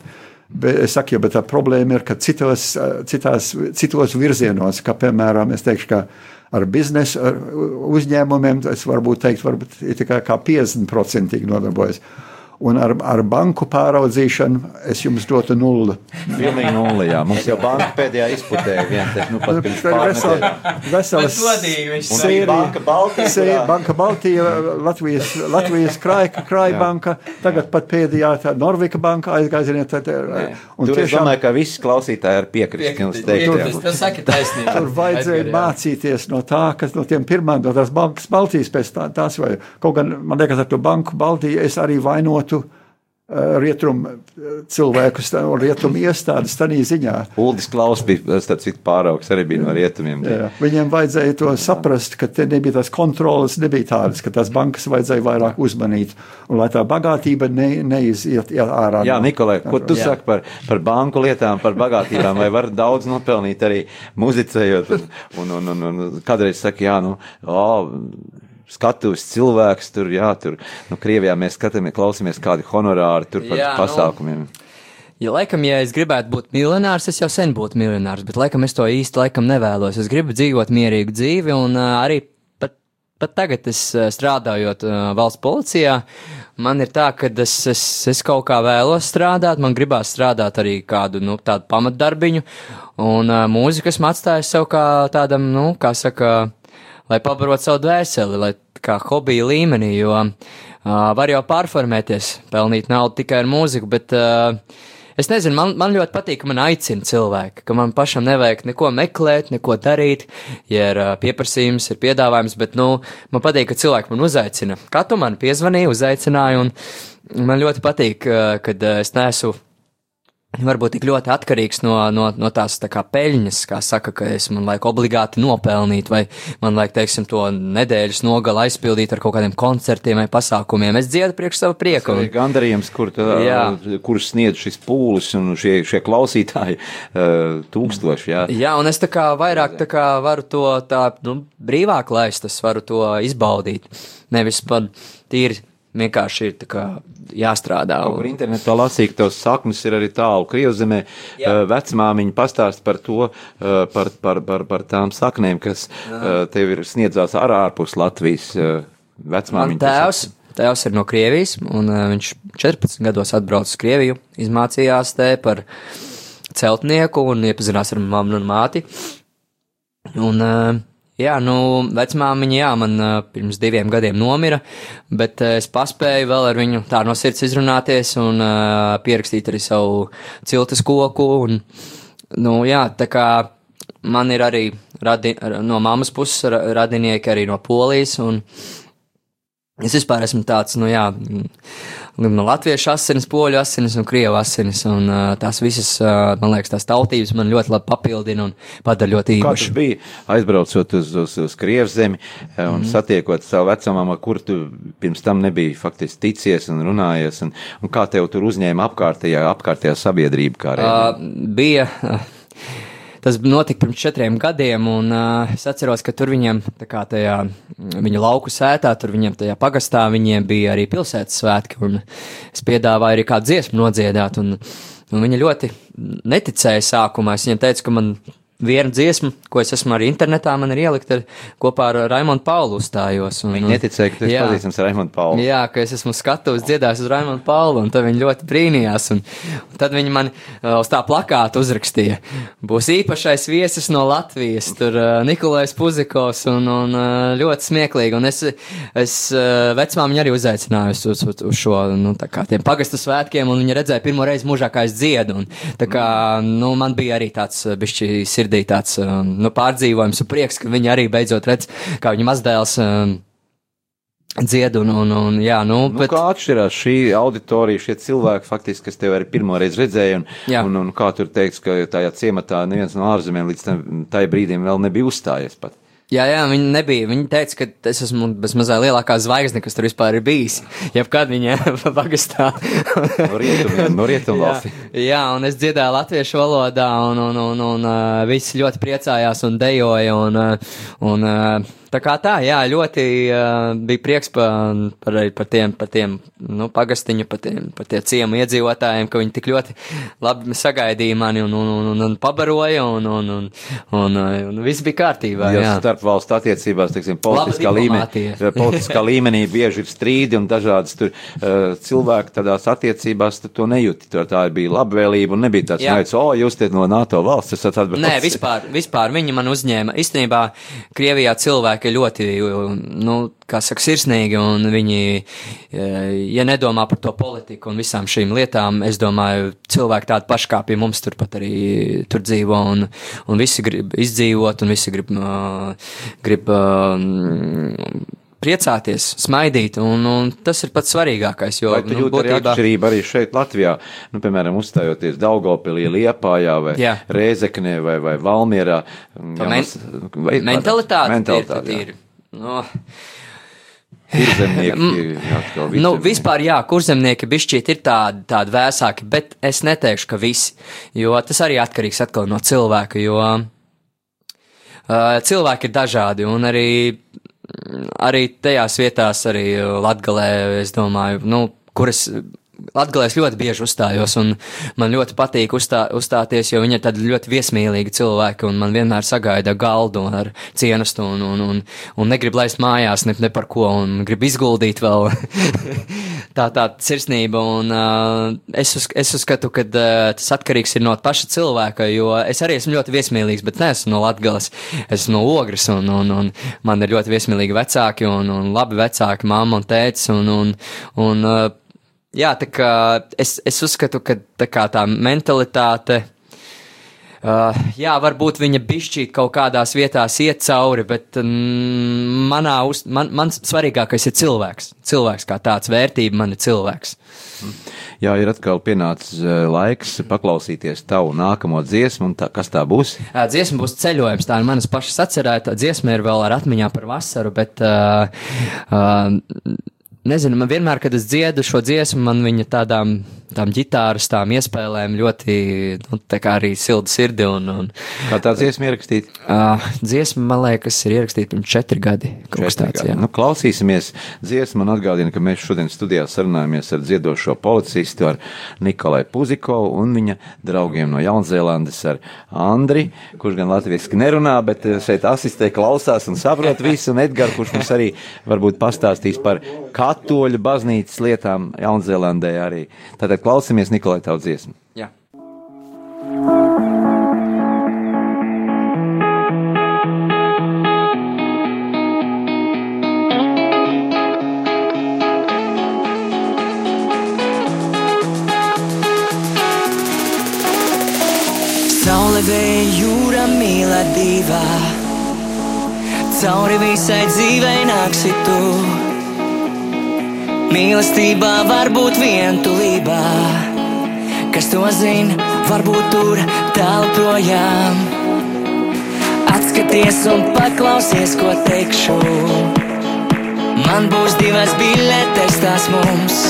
Bet es saku, ja, bet tā problēma ir, ka citos, eh, citās, citos virzienos, kā piemēram, es teikšu, ka ar biznesu, ar uzņēmumiem, es varbūt teikt, varbūt ir tikai kā 50% nodarbojas. Un ar, ar banku pāraudzīšanu es jums dotu nulli. Pilnīgi nulli, jā. Mums jau banka pēdējā izputēja vien, te, nu pat pirms nedēļām. Veselas sērija. Banka Baltija, Sē- kurā- Banka Baltija, Latvijas, Latvijas krāja, krāja banka, tagad pat pēdējā tā Norvika banka aizgājiet. Nē. Un Tur es tiešām domāju, ka visi klausītāji ir piekrist jums teiktajam. Tas saka taisnība. tur vajadzēja mācīties no tā, kas no tiem pirmām, no tās bankas Baltijas pēc tā, tās vai. Kaut gan, man liekas, ar to banku Baltiju es arī vainotu uh, rietumu uh, cilvēkus un rietumu iestādes tādā ziņā. Uldis Klaus bija, citu, pāraugs arī bija no rietumiem. Jā, viņiem vajadzēja to saprast, ka te nebija tās kontrolas, nebija tādas, ka tās bankas vajadzēja vairāk uzmanīt, un lai tā bagātība ne, neiziet ārā. Jā, no- Nikolai, ko tu Jā. saki par, par banku lietām, par bagātībām, vai var daudz nopelnīt arī muzicējot? Un, un, un, un kādreiz saka, jā, nu, o, skatuves cilvēks tur, jā, tur, nu, Krievijā mēs skatāmies, klausamies kādi honorāri tur par Jā, nu, pasākumiem. Ja laikam, ja es gribētu būt miljonārs, es jau sen būtu miljonārs, bet laikam es to īsti laikam nevēlos. Es gribu dzīvot mierīgu dzīvi, un uh, arī pat, pat tagad es uh, strādājot uh, valsts policijā, man ir tā, ka es, es, es kaut kā vēlos strādāt, man gribās strādāt arī kādu, nu, tādu pamatdarbiņu, un uh, mūziku esmu atstājis sev kā tādam, nu, kā saka, lai pabarot savu dvēseli, lai kā hobija līmenī, jo uh, var jau pārformēties, pelnīt naudu tikai ar mūziku, bet uh, es nezinu, man, man ļoti patīk, ka man aicina cilvēki, ka man pašam nevajag neko meklēt, neko darīt, ja ir uh, pieprasījums, ir piedāvājums, bet, nu, man patīk, ka cilvēki man uzaicina. Kā tu man piezvanīji, uzaicināji, un man ļoti patīk, uh, kad uh, es nesu varbūt tik ļoti atkarīgs no, no, no tās tā kā peļņas, kā saka, ka es man vajag obligāti nopelnīt, vai man vajag, teiksim, to nedēļas nogali aizpildīt ar kaut kādiem koncertiem vai pasākumiem. Es dziedu priekš sava prieka. Ir Un, gandarījums, kur, tā, kur sniedz šis pūlis un šie, šie klausītāji uh, tūkstoši, jā. jā, un es tā kā vairāk tā kā varu to tā, nu, brīvāk laist, es varu to izbaudīt. Nevis par tīri vienkārši ir kā jāstrādā. Kaut kur Un, internetā lasīja, ka tavs saknes ir arī tālu Krievzemē. Uh, Vecmāmiņa pastāst par to, uh, par, par, par, par tām saknēm, kas uh, tev ir sniedzās ar ārpus Latvijas. Vecmāmiņa. tēvs, tēvs ir no Krievijas, un viņš 14 gados atbrauca uz Krieviju, izmācījās te par celtnieku un iepazinās ar mammu un māti. Un, uh, jā, nu, vecmāmiņa, jā, man uh, pirms diviem gadiem nomira, bet uh, es paspēju vēl ar viņu tā no sirds izrunāties un uh, pierakstīt arī savu ciltas koku. Un, nu, jā, tā kā man ir arī radi, no mammas puses ra- radinieki arī no Polijas. Un, Es vispār esmu tāds, nu jā, mm, no latviešu asinis, poļu asinis un krievu asinis, un uh, tās visas, uh, man liekas, tās tautības man ļoti labi papildina un padara ļoti Kā tas īpašu. bija aizbraucot uz, uz, uz Krievzemi eh, un mm. satiekot savu vecumā, kur tu pirms tam nebija faktiski ticies un runājies, un, un kā tev tur uzņēma apkārtējā, apkārtējā sabiedrība? Kā uh, bija, uh, tas notika pirms četriem gadiem, un uh, es atceros, ka tur viņiem, kā tajā mm, viņu lauku sētā, tur viņiem tajā pagastā, viņiem bija arī pilsētas svētki, un es piedāvāju arī kādu dziesmu nodziedāt, un, un viņi ļoti neticēja sākumā. Es viņiem teicu, ka man viena dziesma, ko es esmu arī internetā, man ir ielikta ar, kopā ar Raimonu Paulu uzstājos. Un, Viņi neticēja, ka tu esi pazīstams ar Raimondu Paulu. Jā, ka es esmu skatuves dziedājis uz Raimonu Paulu, un tad viņi ļoti brīnījās. Un, un tad viņi man uh, uz tā plakāta uzrakstīja, būs īpašais viesis no Latvijas, tur uh, Nikolais Puzikovs, un, un uh, ļoti smieklīgi. Un es, es uh, vecmāmiņu arī uzaicināju uz, uz, uz šo, nu, tā kā tiem pagastu svētkiem, un viņa redzēja pirmo reizi mūžā, kā es dziedu. Un, tā kā, nu, man bija arī tāds uh, bišķi sirdī tāds, um, nu, pārdzīvojums un prieks, ka viņi arī beidzot redz, kā viņa mazdēls. Um, dzied, un, un, un jā, nu, Nu, bet, kā atšķirās šī auditorija, šie cilvēki, faktiski, kas tev arī pirmo reizi redzēja, un, Jā. un, un kā tur teiks, ka tajā ciematā neviens no ārzemēm līdz tam brīdim vēl nebija uzstājies pat. Jā, jā, viņi nebija, viņi teica, ka es esmu bez mazā lielākā zvaigzne, kas tur vispār ir bijis, jebkad viņa pagastā. No rietumiem, no rietumvalstīm. Jā, jā, un es dziedāju latviešu valodā, un, un, un, un uh, visi ļoti priecājās un dejoja, un, un uh, Tā kā tā, jā, ļoti uh, bija prieks par, par, par tiem, par tiem nu, pagastiņu, par tiem, par tiem ciemu iedzīvotājiem, ka viņi tik ļoti labi sagaidīja mani un, un, un, un, un pabaroja, un, un, un, un, un, viss bija kārtībā. Jo Jā, starp valstu attiecībās, teiksim, politiskā līmenī, politiskā līmenī bieži ir strīdi un dažādas tur uh, cilvēki tādās attiecībās to nejūti. Tur tā bija labvēlība un nebija tāds, Jā. neic, o, jūs te no NATO valsts esat atbraucis. Nē, vispār, vispār viņi man uzņēma. Īstenībā Krievijā cilvēki ir ļoti, nu, kā saka, sirsnīgi, un viņi, eh, ja nedomā par to politiku un visām šīm lietām, es domāju, cilvēki tādi paši kā pie mums turpat arī tur dzīvo, un, un visi grib izdzīvot, un visi grib, uh, grib uh, priecāties, smaidīt, un, un tas ir pats svarīgākais, jo, Vai tu nu, jūti arī atšķirību arī šeit Latvijā, nu, piemēram, uzstājoties Daugavpilī, Liepājā vai Jā. Rēzeknē vai, vai Valmierā? Tā men- vai, mentalitāte, mentalitāte, ir, jā. no, Kurzemnieki, atkal Nu, vidzemnieki. vispār, jā, kurzemnieki bišķiet ir tādi, tādi vēsāki, bet es neteikšu, ka visi, jo tas arī atkarīgs atkal no cilvēka, jo uh, cilvēki ir dažādi, un arī, arī tajās vietās, arī Latgalē, es domāju, nu, kuras Latgalē es ļoti bieži uzstājos, un man ļoti patīk uzstā, uzstāties, jo viņi ir tādi ļoti viesmīlīgi cilvēki, un man vienmēr sagaida galdu ar cienastu, un, un, un, un negrib laist mājās ne, ne par ko, un grib izguldīt vēl tā tā sirsnība, un uh, es, uz, es uzskatu, ka uh, tas atkarīgs ir no paša cilvēka, jo es arī esmu ļoti viesmīlīgs, bet neesmu no Latgales, esmu no Ogres, un, un, un man ir ļoti viesmīlīgi vecāki, un, un labi vecāki, mamma un tētis, un, un, un uh, Jā, tā kā es, es uzskatu, ka tā, tā mentalitāte, uh, jā, varbūt viņa bišķīt kaut kādās vietās iet cauri, bet mm, manā, uz, man, man svarīgākais ir cilvēks. Cilvēks kā tāds vērtība man ir cilvēks. Jā, ir atkal pienācis eh, laiks paklausīties tavu nākamo dziesmu, un tā, kas tā būs? Uh, Dziesma būs ceļojums, tā ir manas pašas atcerēta. Dziesma ir vēl ar atmiņā par vasaru, bet uh, uh, nezinu, man vienmēr, kad es dziedu šo dziesmu, man viņa tādām tām ģitāras, tām iespēlēm ļoti, nu, tā kā arī silda sirdi un, un Kā tā dziesma ierakstīt? uh, dziesma, man liekas, ir ierakstīta pirms četri gadi. Kas tāds, jā. Nu, klausīsimies dziesmu un atgādina, ka mēs šodien studijā sarunājamies ar dziedošo policistu, ar Nikolai Puzikovu un viņa draugiem no Jaunzēlandes ar Andri, kurš gan latviski nerunā, bet eh, šeit asistē klausās un saprot visu, un Edgar, kurš mums arī varbūt pastāstīs par katoļu baznīcas lietām Jaunzēlandē arī. Tātad klausamies Nikolai tavu dziesmu. jā. Saule vēja jūra mīlē divā, cauri visai dzīvei nāksi tu. Mīlestībā var būt vientulībā, kas to zina, varbūt tur tālu projām. Atskaties un paklausies, ko teikšu. Man būs divas biļetes, tās mums.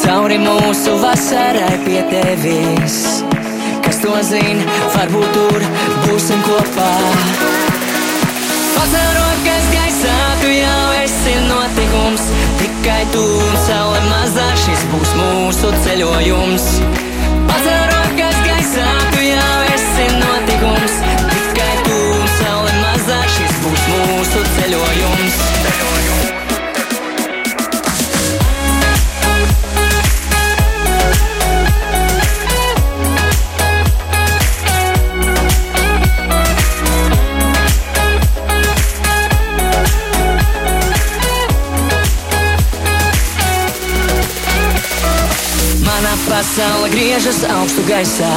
Cauri mūsu vasarai pie tevis. Kas to zina, varbūt tur būsim kopā. Pacel rokas gaisā, tu jau esi notikums. Tikai tu un saule mazā šis būs mūsu ceļojums. Pacel rokas gaisā, tu jau esi notikums. Tikai tu un saule mazā šis būs mūsu ceļojums. Mana pasaule griežas augstu gaisā.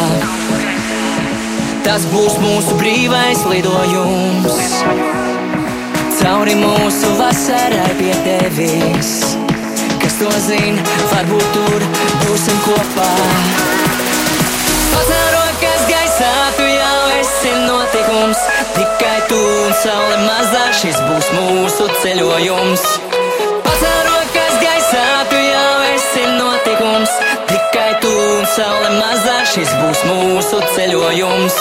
Tas būs mūsu brīvais lidojums. Cauri mūsu vasarai pie tevis. Kas to zina, varbūt tur būsim kopā. Pacel rokas gaisā, tu jau esi notikums. Tikai tu un saule mazā šis būs mūsu ceļojums. Tu un saule mazā šis būs mūsu ceļojums.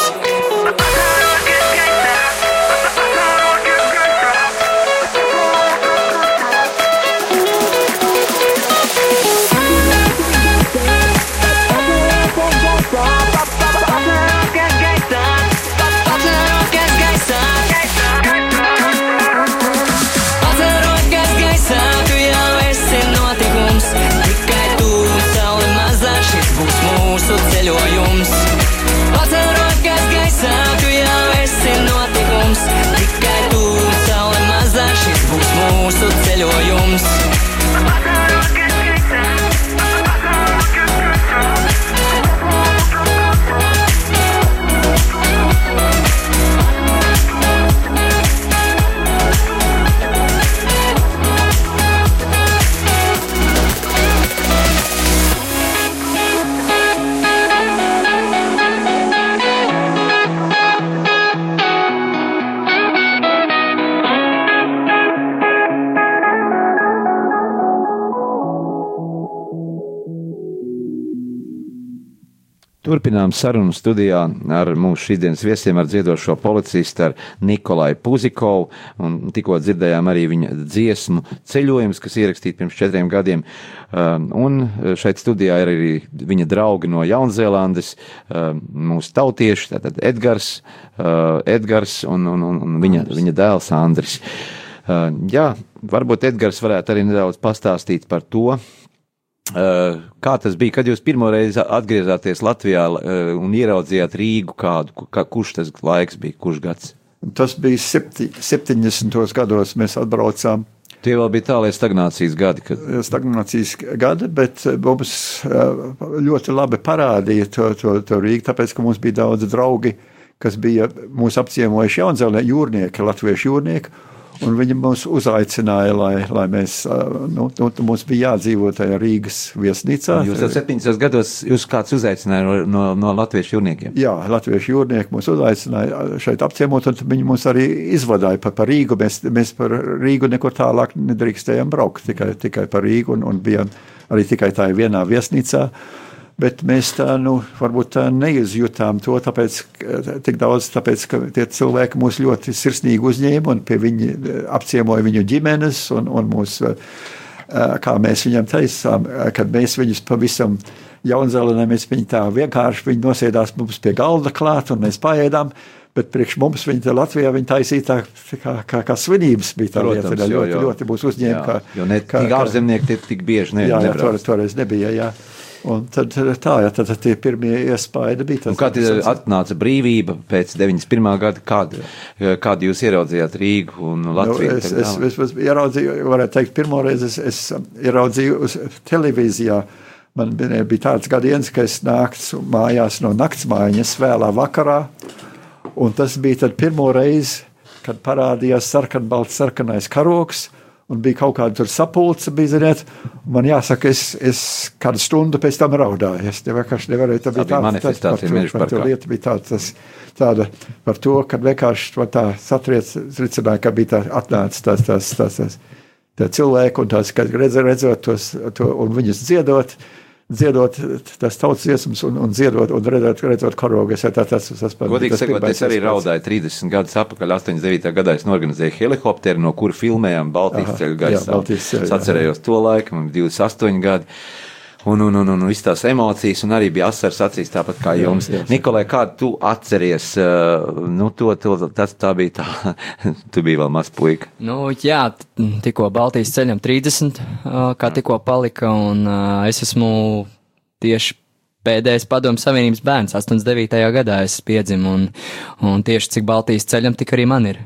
Turpinām sarunu studijā ar mūsu šīsdienas viesiem, ar dziedošo policistu, ar Nikolai Puzikovu. Tikko dzirdējām arī viņa dziesmu ceļojums, kas ierakstīta pirms četriem gadiem. Um, un šeit studijā ir arī viņa draugi no Jaunzēlandes, um, mūsu tautieši, tātad Edgars, uh, Edgars un, un, un, un viņa, viņa dēls Andris. Uh, jā, varbūt Edgars varētu arī nedaudz pastāstīt par to, kā tas bija, kad jūs pirmo reizi atgriezāties Latvijā eh, un ieraudzījāt Rīgu kādu, kā, kurš tas laiks bija, kurš gads? Tas bija septi, 70. gados, mēs atbraucām. Tie vēl bija tālie stagnācijas gadi. Kad... Stagnācijas gadi, bet mums eh, ļoti labi parādīja to, to, to Rīgu, tāpēc, ka mums bija daudz draugi, kas bija mūs apciemojuši Jaunzēlē jūrnieki, latviešu jūrnieki, Un viņi mums uzaicināja, lai, lai mēs, nu, nu, mums bija jādzīvot tajā Rīgas viesnīcā. Jūs jau 70 gados, jūs kāds uzaicināja no, no, no latviešu jūrniekiem? Jā, latviešu jūrnieki mūs uzaicināja šeit apciemot, un viņi mūs arī izvadāja pa, pa Rīgu. Mēs, mēs par Rīgu nekur tālāk nedrīkstējām braukt, tikai, tikai par Rīgu, un, un bijām arī tikai tā vienā viesnīcā. Uh, Bet mēs tā, nu, varbūt tā neizjutām to, tāpēc, tik daudz, tāpēc, ka tie cilvēki mūs ļoti sirsnīgi uzņēma un pie viņi apciemoja viņu ģimenes un, un mūs, kā mēs viņam teicām, kad mēs viņus pavisam jaunzēlenē, mēs viņi tā vienkārši, viņi nosēdās mums pie galda klāt un mēs paēdām, bet priekš mums viņi te Latvijā viņi taisīja tā, kā, kā, kā svinības bija tā Protams, lieta, jo, ļoti, jo. ļoti mūs uzņēma. Kā, jo ne kā, tik ārzemnieki tik bieži ne, jā, jā, toreiz, toreiz nebija, jā. Un tad tā, jā, tad tie pirmie iespaidi bija. Tas, kad atnāca brīvība pēc 91. gada, kad, kad jūs ieraudzījāt Rīgu un Latviju? Nu, es, es, es, es ieraudzīju, varētu teikt, pirmo reizi es, es ieraudzīju uz televīzijā. Man bija tāds gadījums, ka es nācu mājās no naktsmājiņas vēlā vakarā, un tas bija tad pirmo reizi, kad parādījās sarkanbalts sarkanais karoks, un bija kaut kāda sapulce, bija, ziniet, man jāsaka, es, es kādu stundu pēc tam raudāju. Es vienkārši nevarēju, tā bija Tā bija tā, manifestācija tā, Meža par to lietu bija tā, tas, tāda par to, ka vienkārši to tā satriec, ricināja, ka bija tā atnācis tās, tās, tās, tās, tā cilvēki un tās, kad redz, redzot tos, to, un viņus dziedot, dziedot tās tautas dziesmas un, un dziedot un redzot, redzot karogu. Es, tā, tas, tas, tas, Godīgi tas sakot, es arī raudāju 30 gadus atpakaļ, 89. gadā es norganizēju helikopteru, no kura filmējām Baltijas ceļu gaisā. Es atcerējos to laiku, man bija 28 gadi. Un, un, un, un visas tās emocijas, un arī bija asaras acīs, tāpat kā jums. jā, jā. Nikolai, kā tu atceries, uh, nu, to, to, tas tā bija tā, tu biji vēl maz puika. Nu, jā, tikko Baltijas ceļam 30, ā, kā tikko palika, un ā, es esmu tieši pēdējais padomu savienības bērns, 89. gadā es piedzimu, un, un tieši cik Baltijas ceļam, tik arī man ir.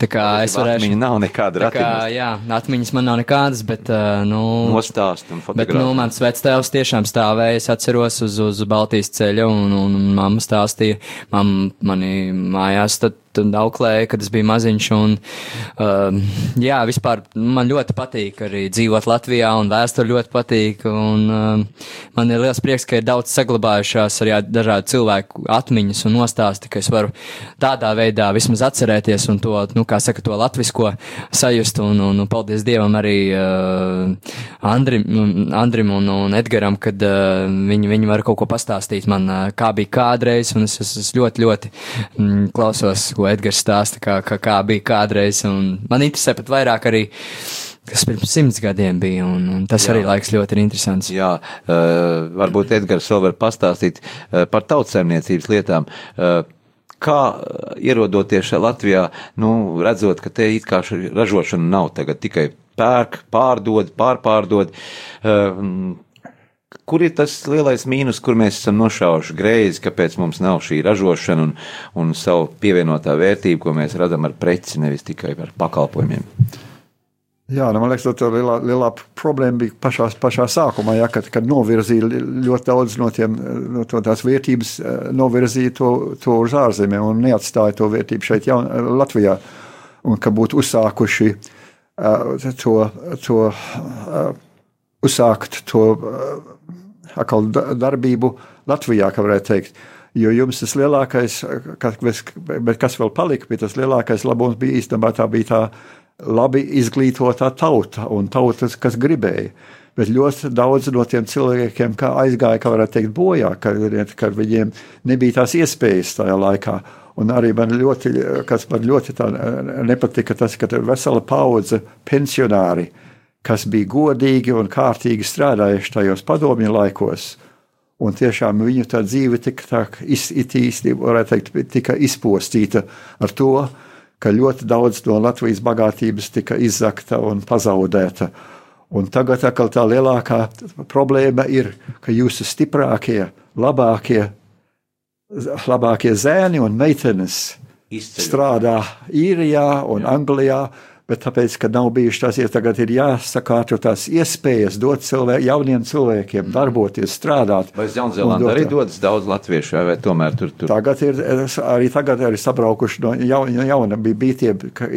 Tā kā es varēšu. Viņa nav nekāda ratiņa. jā, atmiņas man nav nekādas, bet, ā, nu. Nostāst un Bet, nu, mans vectēvs tiešām stāvēja, es atceros uz, uz Baltijas ceļa, un, un, mamma stāstīja, mam, mani mājās tad, tad auklēja, kad es biju maziņš, un, um, jā, vispār man ļoti patīk arī dzīvot Latvijā, un vēsture ļoti patīk, un um, man ir liels prieks, ka ir daudz saglabājušās arī dažādu cilvēku atmiņas un nostāsti, ka es varu tādā veidā vismaz atcerēties un to, nu, kā saka, to latvisko sajust, un, un, un paldies Dievam arī uh, Andrim, Andrim un, un Edgaram, kad uh, viņi, viņi var kaut ko pastāstīt man, uh, kā bija kādreiz, un es, es, es ļoti, ļoti mm, klausos, ko Edgars stāsta, kā, kā, kā bija kādreiz, man interesē pat vairāk arī, kas pirms simts gadiem bija, un, un tas Jā. arī laiks ļoti ir interesants. Jā, uh, varbūt Edgars vēl var pastāstīt uh, par tautsēmniecības lietām. Uh, kā ierodoties Latvijā, nu, redzot, ka te it kā ražošana nav tagad tikai pērk, pārdod, pārpārdod. Uh, Kur ir tas lielais mīnus, kur mēs esam nošauši greizi, kāpēc mums nav šī ražošana un, un savu pievienotā vērtība, ko mēs radām ar preci, nevis tikai ar pakalpojumiem? Jā, nu, man liekas, tā lielā, lielā problēma bija pašā, pašā sākumā, ja, kad, kad novirzīja ļoti daudz no, tiem, no to, tās vērtības, eh, novirzīja to, to uz ārzemēm un neatstāja to vērtību šeit, jaun, Latvijā. Un ka būtu uzsākuši uh, to, to uh, uzsākt to uh, atkal darbību Latvijā, kā varētu teikt. Jo jums tas lielākais, kas, kas vēl palika, bija tas lielākais labums, bija īstenībā tā bija tā labi izglītotā tauta un tautas, kas gribēja. Bet ļoti daudz no tiem cilvēkiem aizgāja, kā varētu teikt, bojā, ka, viņiem nebija tās iespējas tajā laikā. Un arī man ļoti, kas man ļoti nepatika, tas, ka vesela paudze pensionāri, kas bija godīgi un kārtīgi strādājuši tajos padomju laikos, un tiešām viņu tā dzīve tika tā iztīsti, varētu teikt, tika izpostīta ar to, ka ļoti daudz no Latvijas bagātības tika izzakta un pazaudēta. Un tagad tā lielākā problēma ir, ka jūsu stiprākie, labākie, labākie zēni un meitenes Izceļot. strādā īrijā un Jā. Anglijā bet tāpēc, ka nav bijušas tās, ja tagad ir jāsakārto tās iespējas dot cilvē, jauniem cilvēkiem darboties, strādāt. Vai Jaunzēlandē arī dodas daudz latviešu, vai tomēr tur tur? Tagad ir, arī tagad ir sabraukuši no jauna, jauna bija, bija tie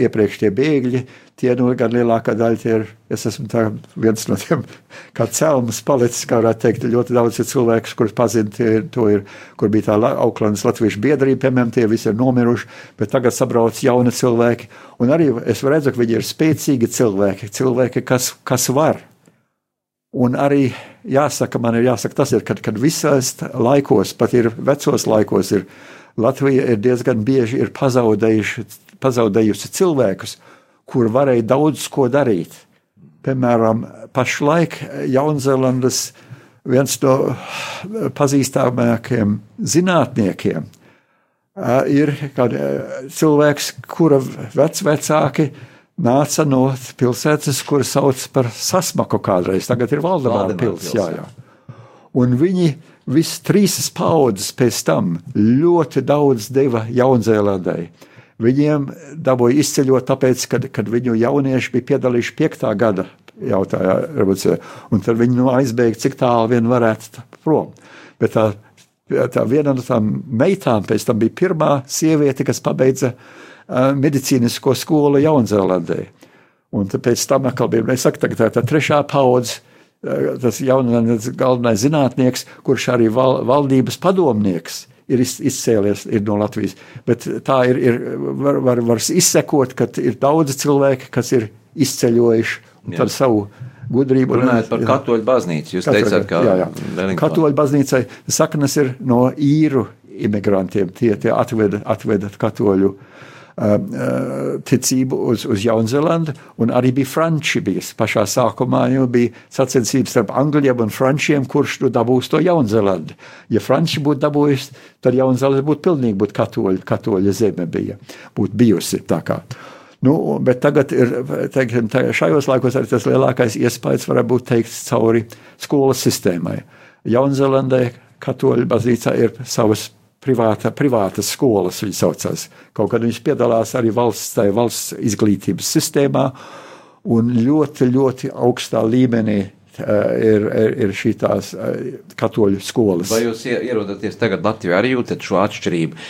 iepriekš tie bēgļi, tie nu gan lielākā daļa tie ir, es esmu tā viens no tiem, kā celmas palicis, kā varētu teikt, ļoti daudz ir cilvēkus, kurus pazina, tie ir, ir, kur bija tā Auklandas latviešu biedrība, piemēram, tie visi ir nomiruši, bet tagad sabrauc jauni cilvēki, un arī es redzu, ka viņi ir spēcīgi cilvēki, cilvēki, kas, kas var. Un arī jāsaka, man ir jāsaka, tas ir, kad, kad visās laikos, pat ir vecos laikos, ir Latvija ir diezgan bieži ir pazaudējuši, pazaudējusi cilvēkus, kur varēja daudz ko darīt. Piemēram, pašlaik Jaunzēlandes viens no pazīstamākajiem zinātniekiem ir cilvēks, kura vecvecāki nāca no pilsētas, kuras sauc par Sasmaku kādreiz. Tagad ir Valdemāra pils. Jā, jā. Un viņi visas trīs paudzes pēc tam ļoti daudz deva Jaunzēlandai. Viņiem dabūja izceļot, tāpēc, kad, kad viņu jaunieši bija piedalījuši piektā gada jautājā revolūcijā, un tad viņi nu aizbēga, cik tālu vien varētu prom. Bet tā, tā viena no tām meitām pēc tam bija pirmā sieviete, kas pabeidza uh, medicīnisko skolu Jaunzēlandē. Un pēc tam atkal bija, es saku, tā, tā trešā paudze, tas jaunais galvenais zinātnieks, kurš arī val, valdības padomnieks ir izcēlies ir no Latvijas. Bet tā ir, ir var, var, var izsekot, ka ir daudzi cilvēki, kas ir izceļojuši ar savu gudrību. Runājot par katoļu baznīcu, jūs katoļu, teicāt, ka jā, jā. katoļu baznīcai saknes ir no īru imigrantiem, tie, tie atveda, atveda katoļu uh, ticību uz, uz Jaunzēlandu, un arī bija franči. Bija. Pašā sākumā jau bija sacensības starp angļiem un frančiem, kurš nu dabūs to Jaunzēlandi. Ja franči būtu dabūjuši, tad Jaunzēlanda būtu pilnīgi būt katoļa, katoļa zeme bija, būtu bijusi tā kā. Nu, bet tagad ir, teiksim, šajos laikos arī tas lielākais iespējas varētu būt teikts cauri skolas sistēmai. Jaunzēlandē katoļu baznīcā ir savas privāta, privātas skolas, viņas saucās. Kaut kad viņš piedalās arī valsts, valsts izglītības sistēmā, un ļoti, ļoti augstā līmenī ir, ir, ir šīs katoļu skolas. Vai jūs ierodaties tagad Latvijā, arī jūtat šo atšķirību,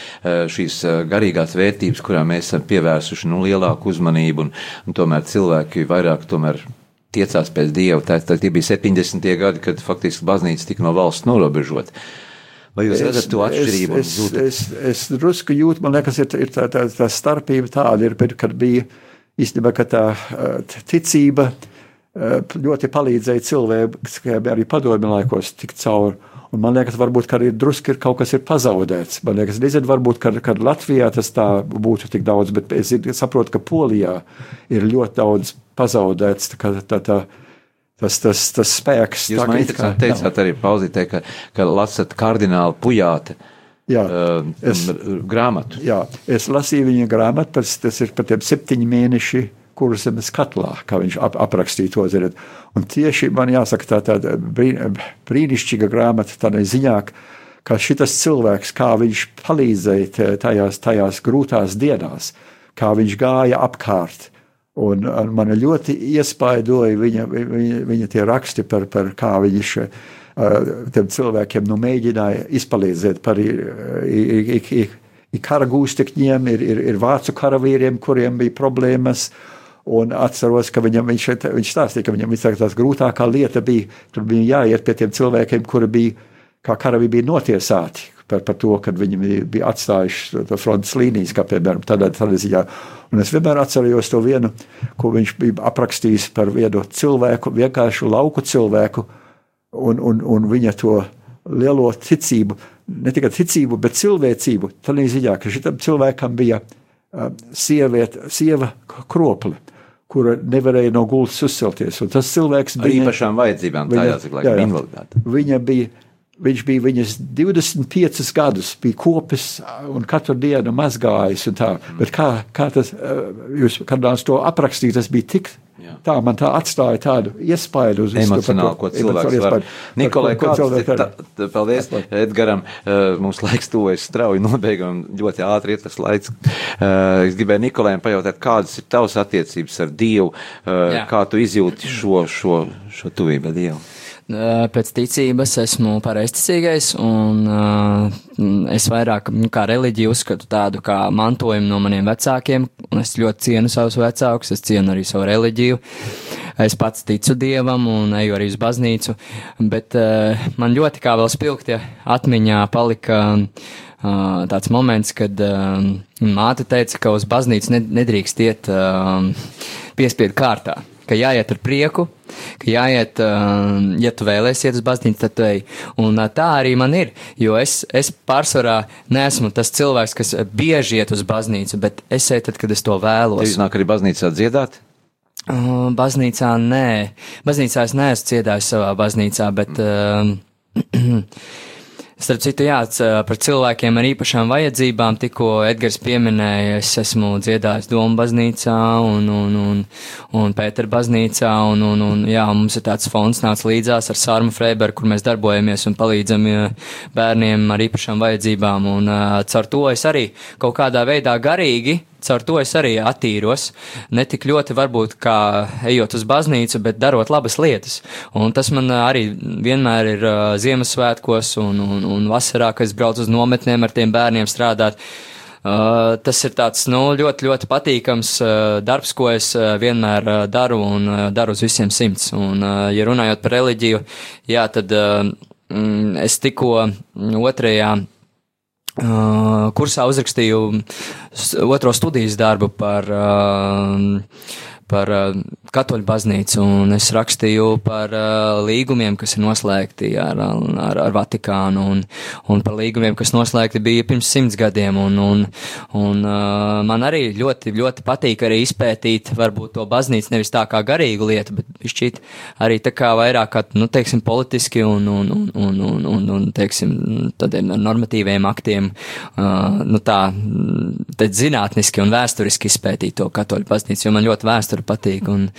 šīs garīgās vērtības, kurām mēs esam pievērsuši nu, lielāku uzmanību, un, un tomēr cilvēki vairāk tomēr tiecās pēc dieva. Tā, tā bija 70. gadi, kad faktiski baznīca tika no valsts norobežota. Vai jūs redzat to atšķirību? Es, es, es, es drusku jūtu, man liekas, ir, ir tā, tā, tā starpība tāda, ir, kad bija īstenībā tā ticība ļoti palīdzēja cilvēkiem arī padomju laikos tikt cauri. Un man liekas, varbūt arī drusku ir kaut kas ir pazaudēts. Man liekas, nezinu, varbūt, ka, ka Latvijā tas tā būtu tik daudz, bet es saprotu, ka Polijā ir ļoti daudz pazaudēts. Tā, tā, tā, tas, tas, tas spēks. Jūs man interesanti teicāt arī pauzītē, ka, ka lasat kardinālu pujāte. Jā, uh, es, grāmatu. Jā, es lasīju viņa grāmatu, tas, tas ir pat septiņi mēneši kuras zemes katlā, kā viņš ap, aprakstīja to. Ziniet. Un tieši man jāsaka, tā tāda brīnišķīga grāmata tādā ziņā, ka šis cilvēks, kā viņš palīdzēja tajās, tajās grūtās dienās, kā viņš gāja apkārt Un, un man ļoti iespaidoja viņa, viņa, viņa tie raksti par, par kā viņš tiem cilvēkiem nu, mēģināja izpalīdzēt par kara gūstekņiem, ir, ir, ir vācu karavīriem, kuriem bija problēmas. Un atceros, ka viņam, viņš, viņš stāstīja, ka viņam tās grūtākā lieta bija, tur bija jāiet pie tiem cilvēkiem, kuri bija, kā karavīri bija notiesāti par, par to, ka viņi bija atstājuši to frontes līnijas, kā piemēram tādā, tādā ziņā. Un es vienmēr atceros to vienu, ko viņš bija aprakstījis par vienu cilvēku, vienkāršu lauku cilvēku, un, un, un viņa to lielo ticību, ne tikai ticību, bet cilvēcību. Tad ziņā, ka šitam cilvēkam bija uh, sieviet, sieva kropli kura nevarēja no gultas uzcelties. Un tas cilvēks bija ar īpašām vajadzībām, viņa, tā jāsaka, laikam, invaliditāte. Viņa bija Viņš bija viņas 25 gadus, bija kopis un katru dienu mazgājis. Tā. Bet kā, kā tas, jūs kādās to aprakstīt, tas bija tik. Jā. Tā man tā atstāja tādu iespaidu uz emocionālu, ko cilvēks var. Nikolai, kāds ir, tā, tā, paldies Edgaram, mums laiks tuvojas strauji nobeigam, ļoti ātri ir tas laiks. Es gribēju Nikolajam pajautāt, kādas ir tavas attiecības ar Dievu, Jā. kā tu izjūti šo, šo, šo tuvību ar Dievu? Pēc ticības esmu pareizticīgais, un uh, es vairāk nu, kā reliģiju uzskatu tādu kā mantojumu no maniem vecākiem, un es ļoti cienu savus vecākus, es cienu arī savu reliģiju. Es pats ticu dievam un eju arī uz baznīcu, bet uh, man ļoti kā vēl spilgti atmiņā palika uh, tāds moments, kad uh, māte teica, ka uz baznīcu nedrīkst iet uh, piespiedu kārtā ka jāiet ar prieku, ka jāiet, um, ja tu vēlēsies iet uz baznīcu, tad ej. Un uh, tā arī man ir, jo es, es pārsvarā neesmu tas cilvēks, kas bieži iet uz baznīcu, bet es eju tad, kad es to vēlos. Jūs nāk arī baznīcā dziedāt? Uh, baznīcā nē. Baznīcā es neesmu dziedājis savā baznīcā, bet. Mm. Uh, Starp citu, jā, par cilvēkiem ar īpašām vajadzībām tikko Edgars pieminēja, es esmu dziedājis Doma baznīcā un, un, un, un Pētera baznīcā, un, un, un jā, mums ir tāds fonds nāc līdzās ar Sārmu Freiberu, kur mēs darbojamies un palīdzam bērniem ar īpašām vajadzībām, un caur to es arī kaut kādā veidā garīgi caur to es arī attīros. Ne tik ļoti varbūt kā ejot uz baznīcu, bet darot labas lietas. Un tas man arī vienmēr ir uh, Ziemassvētkos un, un, un vasarā, kad es braucu uz nometnēm ar tiem bērniem strādāt. Uh, tas ir tāds nu, ļoti, ļoti patīkams uh, darbs, ko es uh, vienmēr uh, daru un uh, daru uz visiem simts. Un, uh, ja runājot par reliģiju, jā, tad uh, mm, es tikko otrajā kursā uzrakstīju otro studijas darbu par par uh, katoļu baznīcu, un es rakstīju par uh, līgumiem, kas ir noslēgti ar, ar, ar Vatikānu, un, un par līgumiem, kas noslēgti bija pirms simts gadiem, un, un, un uh, man arī ļoti, ļoti patīk arī izpētīt varbūt to baznīcu nevis tā kā garīgu lietu, bet šķiet arī tā kā vairāk kā, nu, teiksim, politiski un, un, un, un, un, un, un teiksim, tādiem normatīviem aktiem, uh, nu tā, tad zinātniski un vēsturiski izpētīt to katoļu baznīcu, jo man ļoti vēsturiski vēsture patīk, un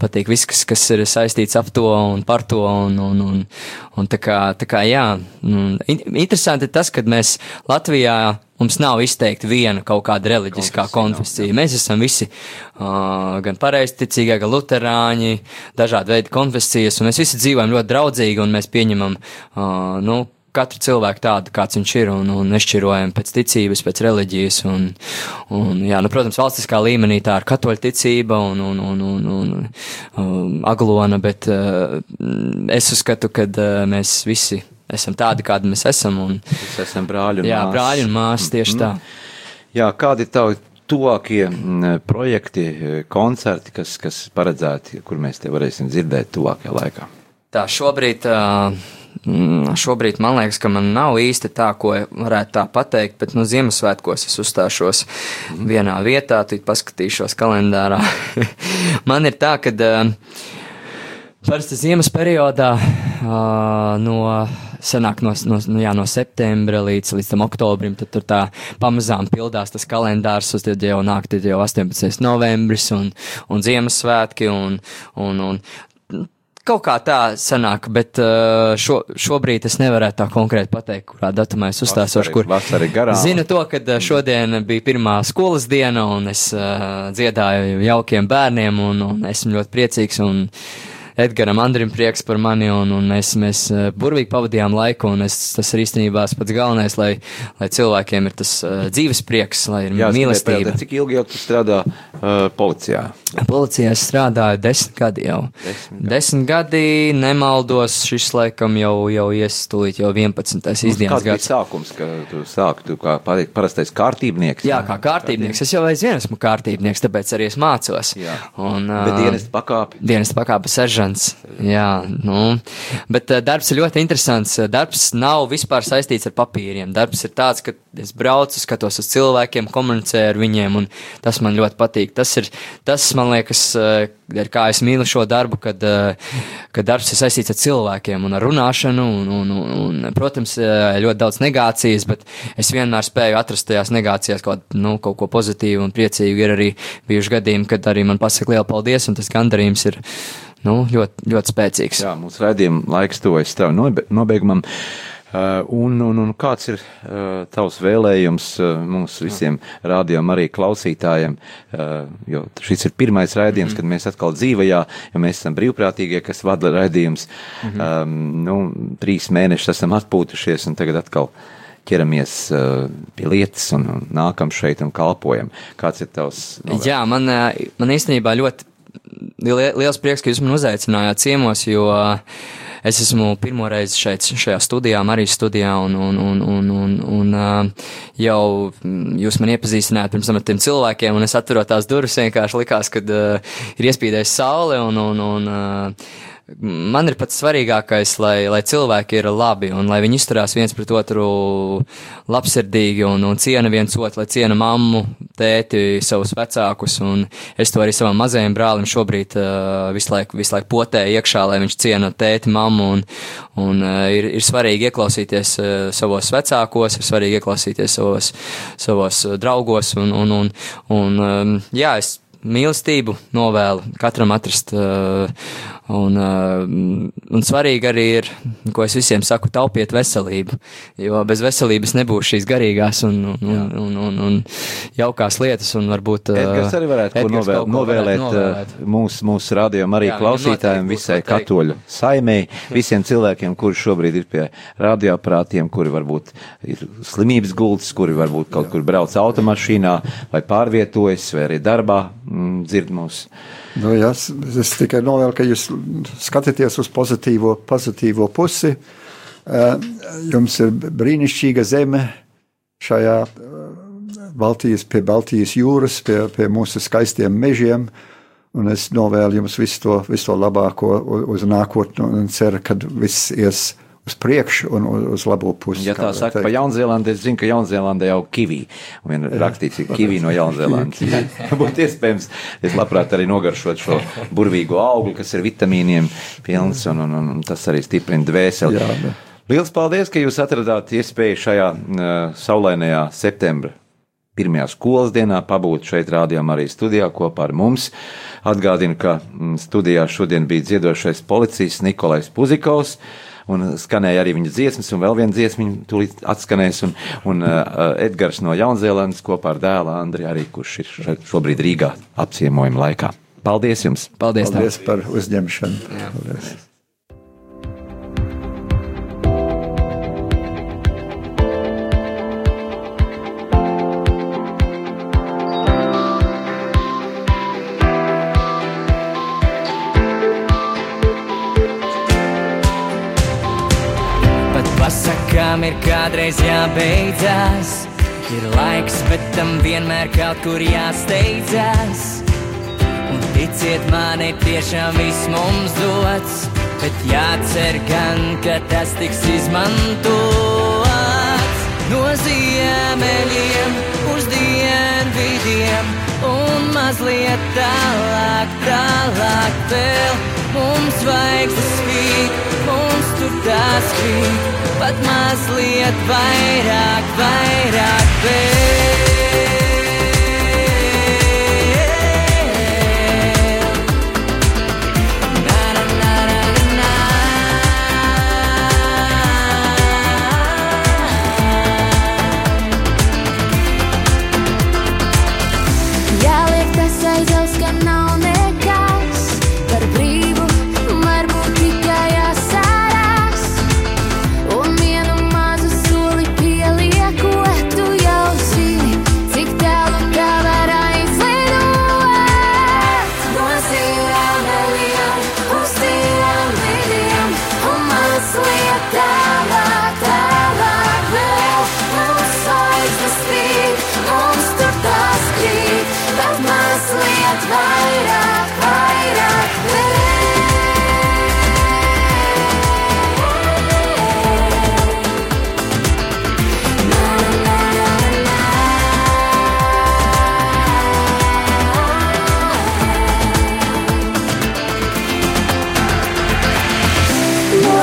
patīk viss, kas, kas ir saistīts ap to un par to, un, un, un, un tā kā, tā kā, jā, interesanti ir tas, ka mēs Latvijā mums nav izteikti viena kaut kāda reliģiskā konfesija. konfesija. Mēs esam visi uh, gan pareizticīgie, gan luterāņi, dažādi veidi konfesijas, un mēs visi dzīvojam ļoti draudzīgi, un mēs pieņemam, uh, nu, katru cilvēku tādu, kāds viņš ir, un, un nešķirojam pēc ticības, pēc reliģijas. Un, un, jā, nu, protams, valstiskā līmenī tā ir katoļa ticība un, un, un, un, un um, aglona, bet uh, es uzskatu, ka uh, mēs visi esam tādi, kādi mēs esam. Un, mēs esam brāļi un jā, māsas. brāļi un māsas tieši mm. tā. Jā, kādi ir tavi tuvākie projekti, koncerti, kas, kas paredzēti, kur mēs te varēsim dzirdēt tuvākajā laikā? Tā šobrīd. Uh, šobrīd man liekas, ka man nav īsti tā, ko varētu tā pateikt, bet nu, Ziemassvētkos es uzstāšos mm. vienā vietā, tad paskatīšos kalendārā. man ir tā, ka parasti ziemas periodā no sanāk no, no, nu, jā, no septembra līdz, līdz oktobrim, tad tur tā pamazām pildās tas kalendārs, uz tad jau nāk, tad jau 18. novembris un, un Ziemassvētki un, un, un kaut kā tā sanāk, bet uh, šo, šobrīd es nevarētu tā konkrēti pateikt, kurā datumā es uzstāsos, kur. Vasara ir garām. Zinu to, ka uh, šodien bija pirmā skolas diena, un es uh, dziedāju jaukiem bērniem, un, un esmu ļoti priecīgs. Un, Edgars Andrim prieks par mani, un, un mēs, mēs eh, burvīgi pavadījām laiku, un es, tas ir īstenībā pats galvenais, lai, lai cilvēkiem ir tas uh, dzīves prieks, lai ir Jā, mīlestība. Cik ilgi jau tu strādā uh, policijā? Policijā es strādāju desmit gadi jau. Desmit gadi, desmit gadi nemaldos, šis laikam jau, jau iestūlīt jau 11. izdienas gads. sākums, ka tu sāki, tu kā parastais kārtībnieks? Jā, kā kārtībnieks. Es jau aizvien esmu kārtībnieks, tāpēc arī es mācos. Jā. Un, uh, Bet dienesta pakāpe? Dienesta pakāpe seržants seržants. Jā, nu, bet uh, darbs ir ļoti interesants. Darbs nav vispār saistīts ar papīriem. Darbs ir tāds, ka es braucu, skatos uz cilvēkiem, komunicēju ar viņiem, un tas man ļoti patīk. Tas ir tas, man liekas, uh, kā es mīlu šo darbu, kad, kad darbs ir saistīts ar cilvēkiem un ar runāšanu, un, un, un, un protams, ļoti daudz negācijas, bet es vienmēr spēju atrast tajās negācijās kaut, nu, kaut ko pozitīvu un priecīgu. Ir arī bijuši gadījumi, kad arī man pasaka liela paldies, un tas gandarījums ir nu, ļoti, ļoti spēcīgs. Jā, mūsu raidījuma laiks tuvojas tev nobeigumam. Uh, un, un, un kāds ir uh, tavs vēlējums uh, mums visiem rādījumam, arī klausītājiem? Uh, jo šis ir pirmais raidījums, mm -hmm. kad mēs atkal dzīvajā, jo mēs esam brīvprātīgie, kas vada raidījums. Mm -hmm. um, nu, trīs mēnešus esam atpūtušies un tagad atkal ķeramies uh, pie lietas un, un nākam šeit un kalpojam. Kāds ir tavs? Novēl? Jā, man, man īstenībā ļoti liels prieks, ka jūs man uzaicinājāt ciemos, jo es esmu pirmo reizi šeit, šajā studijā, arī studijā, un, un, un, un, un, un jau jūs man iepazīstinājāt pirms tam ar tiem cilvēkiem, un es atverot tās durvis, vienkārši likās, ka uh, ir iespīdējis saule, un, un, un uh, man ir pats svarīgākais, lai, lai cilvēki ir labi un lai viņi izturās viens pret otru labsirdīgi un, un ciena viens otru, lai ciena mammu, tēti, savus vecākus. Un es to arī savam mazajam brālim šobrīd uh, visu laiku, visu laiku potēju iekšā, lai viņš ciena tēti, mammu. Un, un uh, ir, ir svarīgi ieklausīties uh, savos vecākos, ir svarīgi ieklausīties savos, savos draugos. Un, un, un, un, um, jā, es mīlestību novēlu katram atrast. Uh, un, uh, un svarīgi arī ir, ko es visiem saku, taupiet veselību. Jo bez veselības nebūs šīs garīgās un, un, un, un, un, un jaukās lietas. Un varbūt, uh, Edgars arī varētu novēl, novēlēt, novēlēt mūsu, mūsu rādījumam arī Jā, klausītājiem, visai katoļu saimēji, visiem cilvēkiem, kuri šobrīd ir pie radioaprātiem, kuri varbūt ir slimības gultas, kuri varbūt kaut kur brauc automašīnā vai pārvietojas vai arī darbā mm, dzird mūsu. Nu, jā, es tikai novēlu, ka jūs skatāties uz pozitīvo, pozitīvo pusi. Eh, jums ir brīnišķīga zeme šajā eh, Baltijas, pie Baltijas jūras, pie, pie mūsu skaistiem mežiem. Un es novēlu jums visu to, visu to labāko uz nākotni un ceru, ka viss ies uz priekšu un uz labo pusi. Ja tā saka teikt. pa Jaunzēlandi, es zinu, ka Jaunzēlandē jau kivī. Un rakstīts, ka kivī no Jaunzēlandes. Būtu iespējams, es labprāt arī nogaršot šo burvīgo auglu, kas ir vitamīniem pilns, un, un, un tas arī stiprina dvēseli. Jā, ne. Liels paldies, ka jūs atradāt iespēju šajā uh, saulainajā septembra pirmajā skolas dienā pabūt šeit rādījām arī studijā kopā ar mums. Atgādinu, ka mm, studijā šodien bija dziedošais policists Nikolais Puzikovs un skanēja arī viņa dziesmas, un vēl viena dziesma tūlīt atskanēs, un, un uh, Edgars no Jaunzēlandes kopā ar dēlu Andri arī, kurš ir šobrīd Rīgā apciemojuma laikā. Paldies jums! Paldies, Paldies par uzņemšanu! Jā. Paldies. Tam ir kādreiz jābeidzas. Ir laiks, bet tam vienmēr kaut kur jāsteidzas. Un ticiet man, ir tiešām viss mums dots, bet jācer gan, ka tas tiks izmantots. No ziemeļiem uz dienvidiem un mazliet tālāk, tālāk vēl. Mums vajag spīt, tās krīt pat mazliet vairāk, vairāk vēl.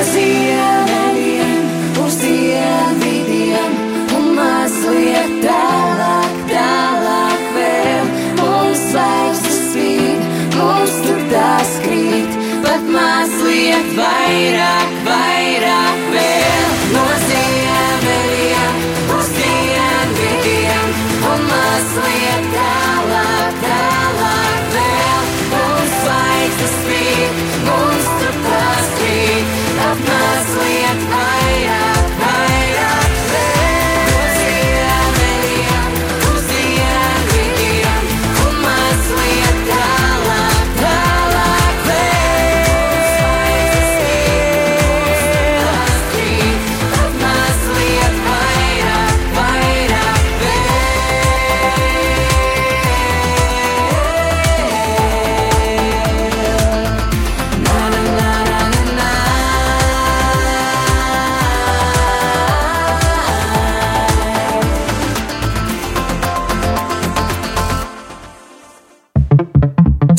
Ziemeļiem uz dienvidiem un mazliet tālāk, tālāk vēl. Mums zvaigznes spīd, mums tur tās krīt, pat mazliet vairāk, vairāk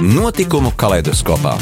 Notikumu kaleidoskopā.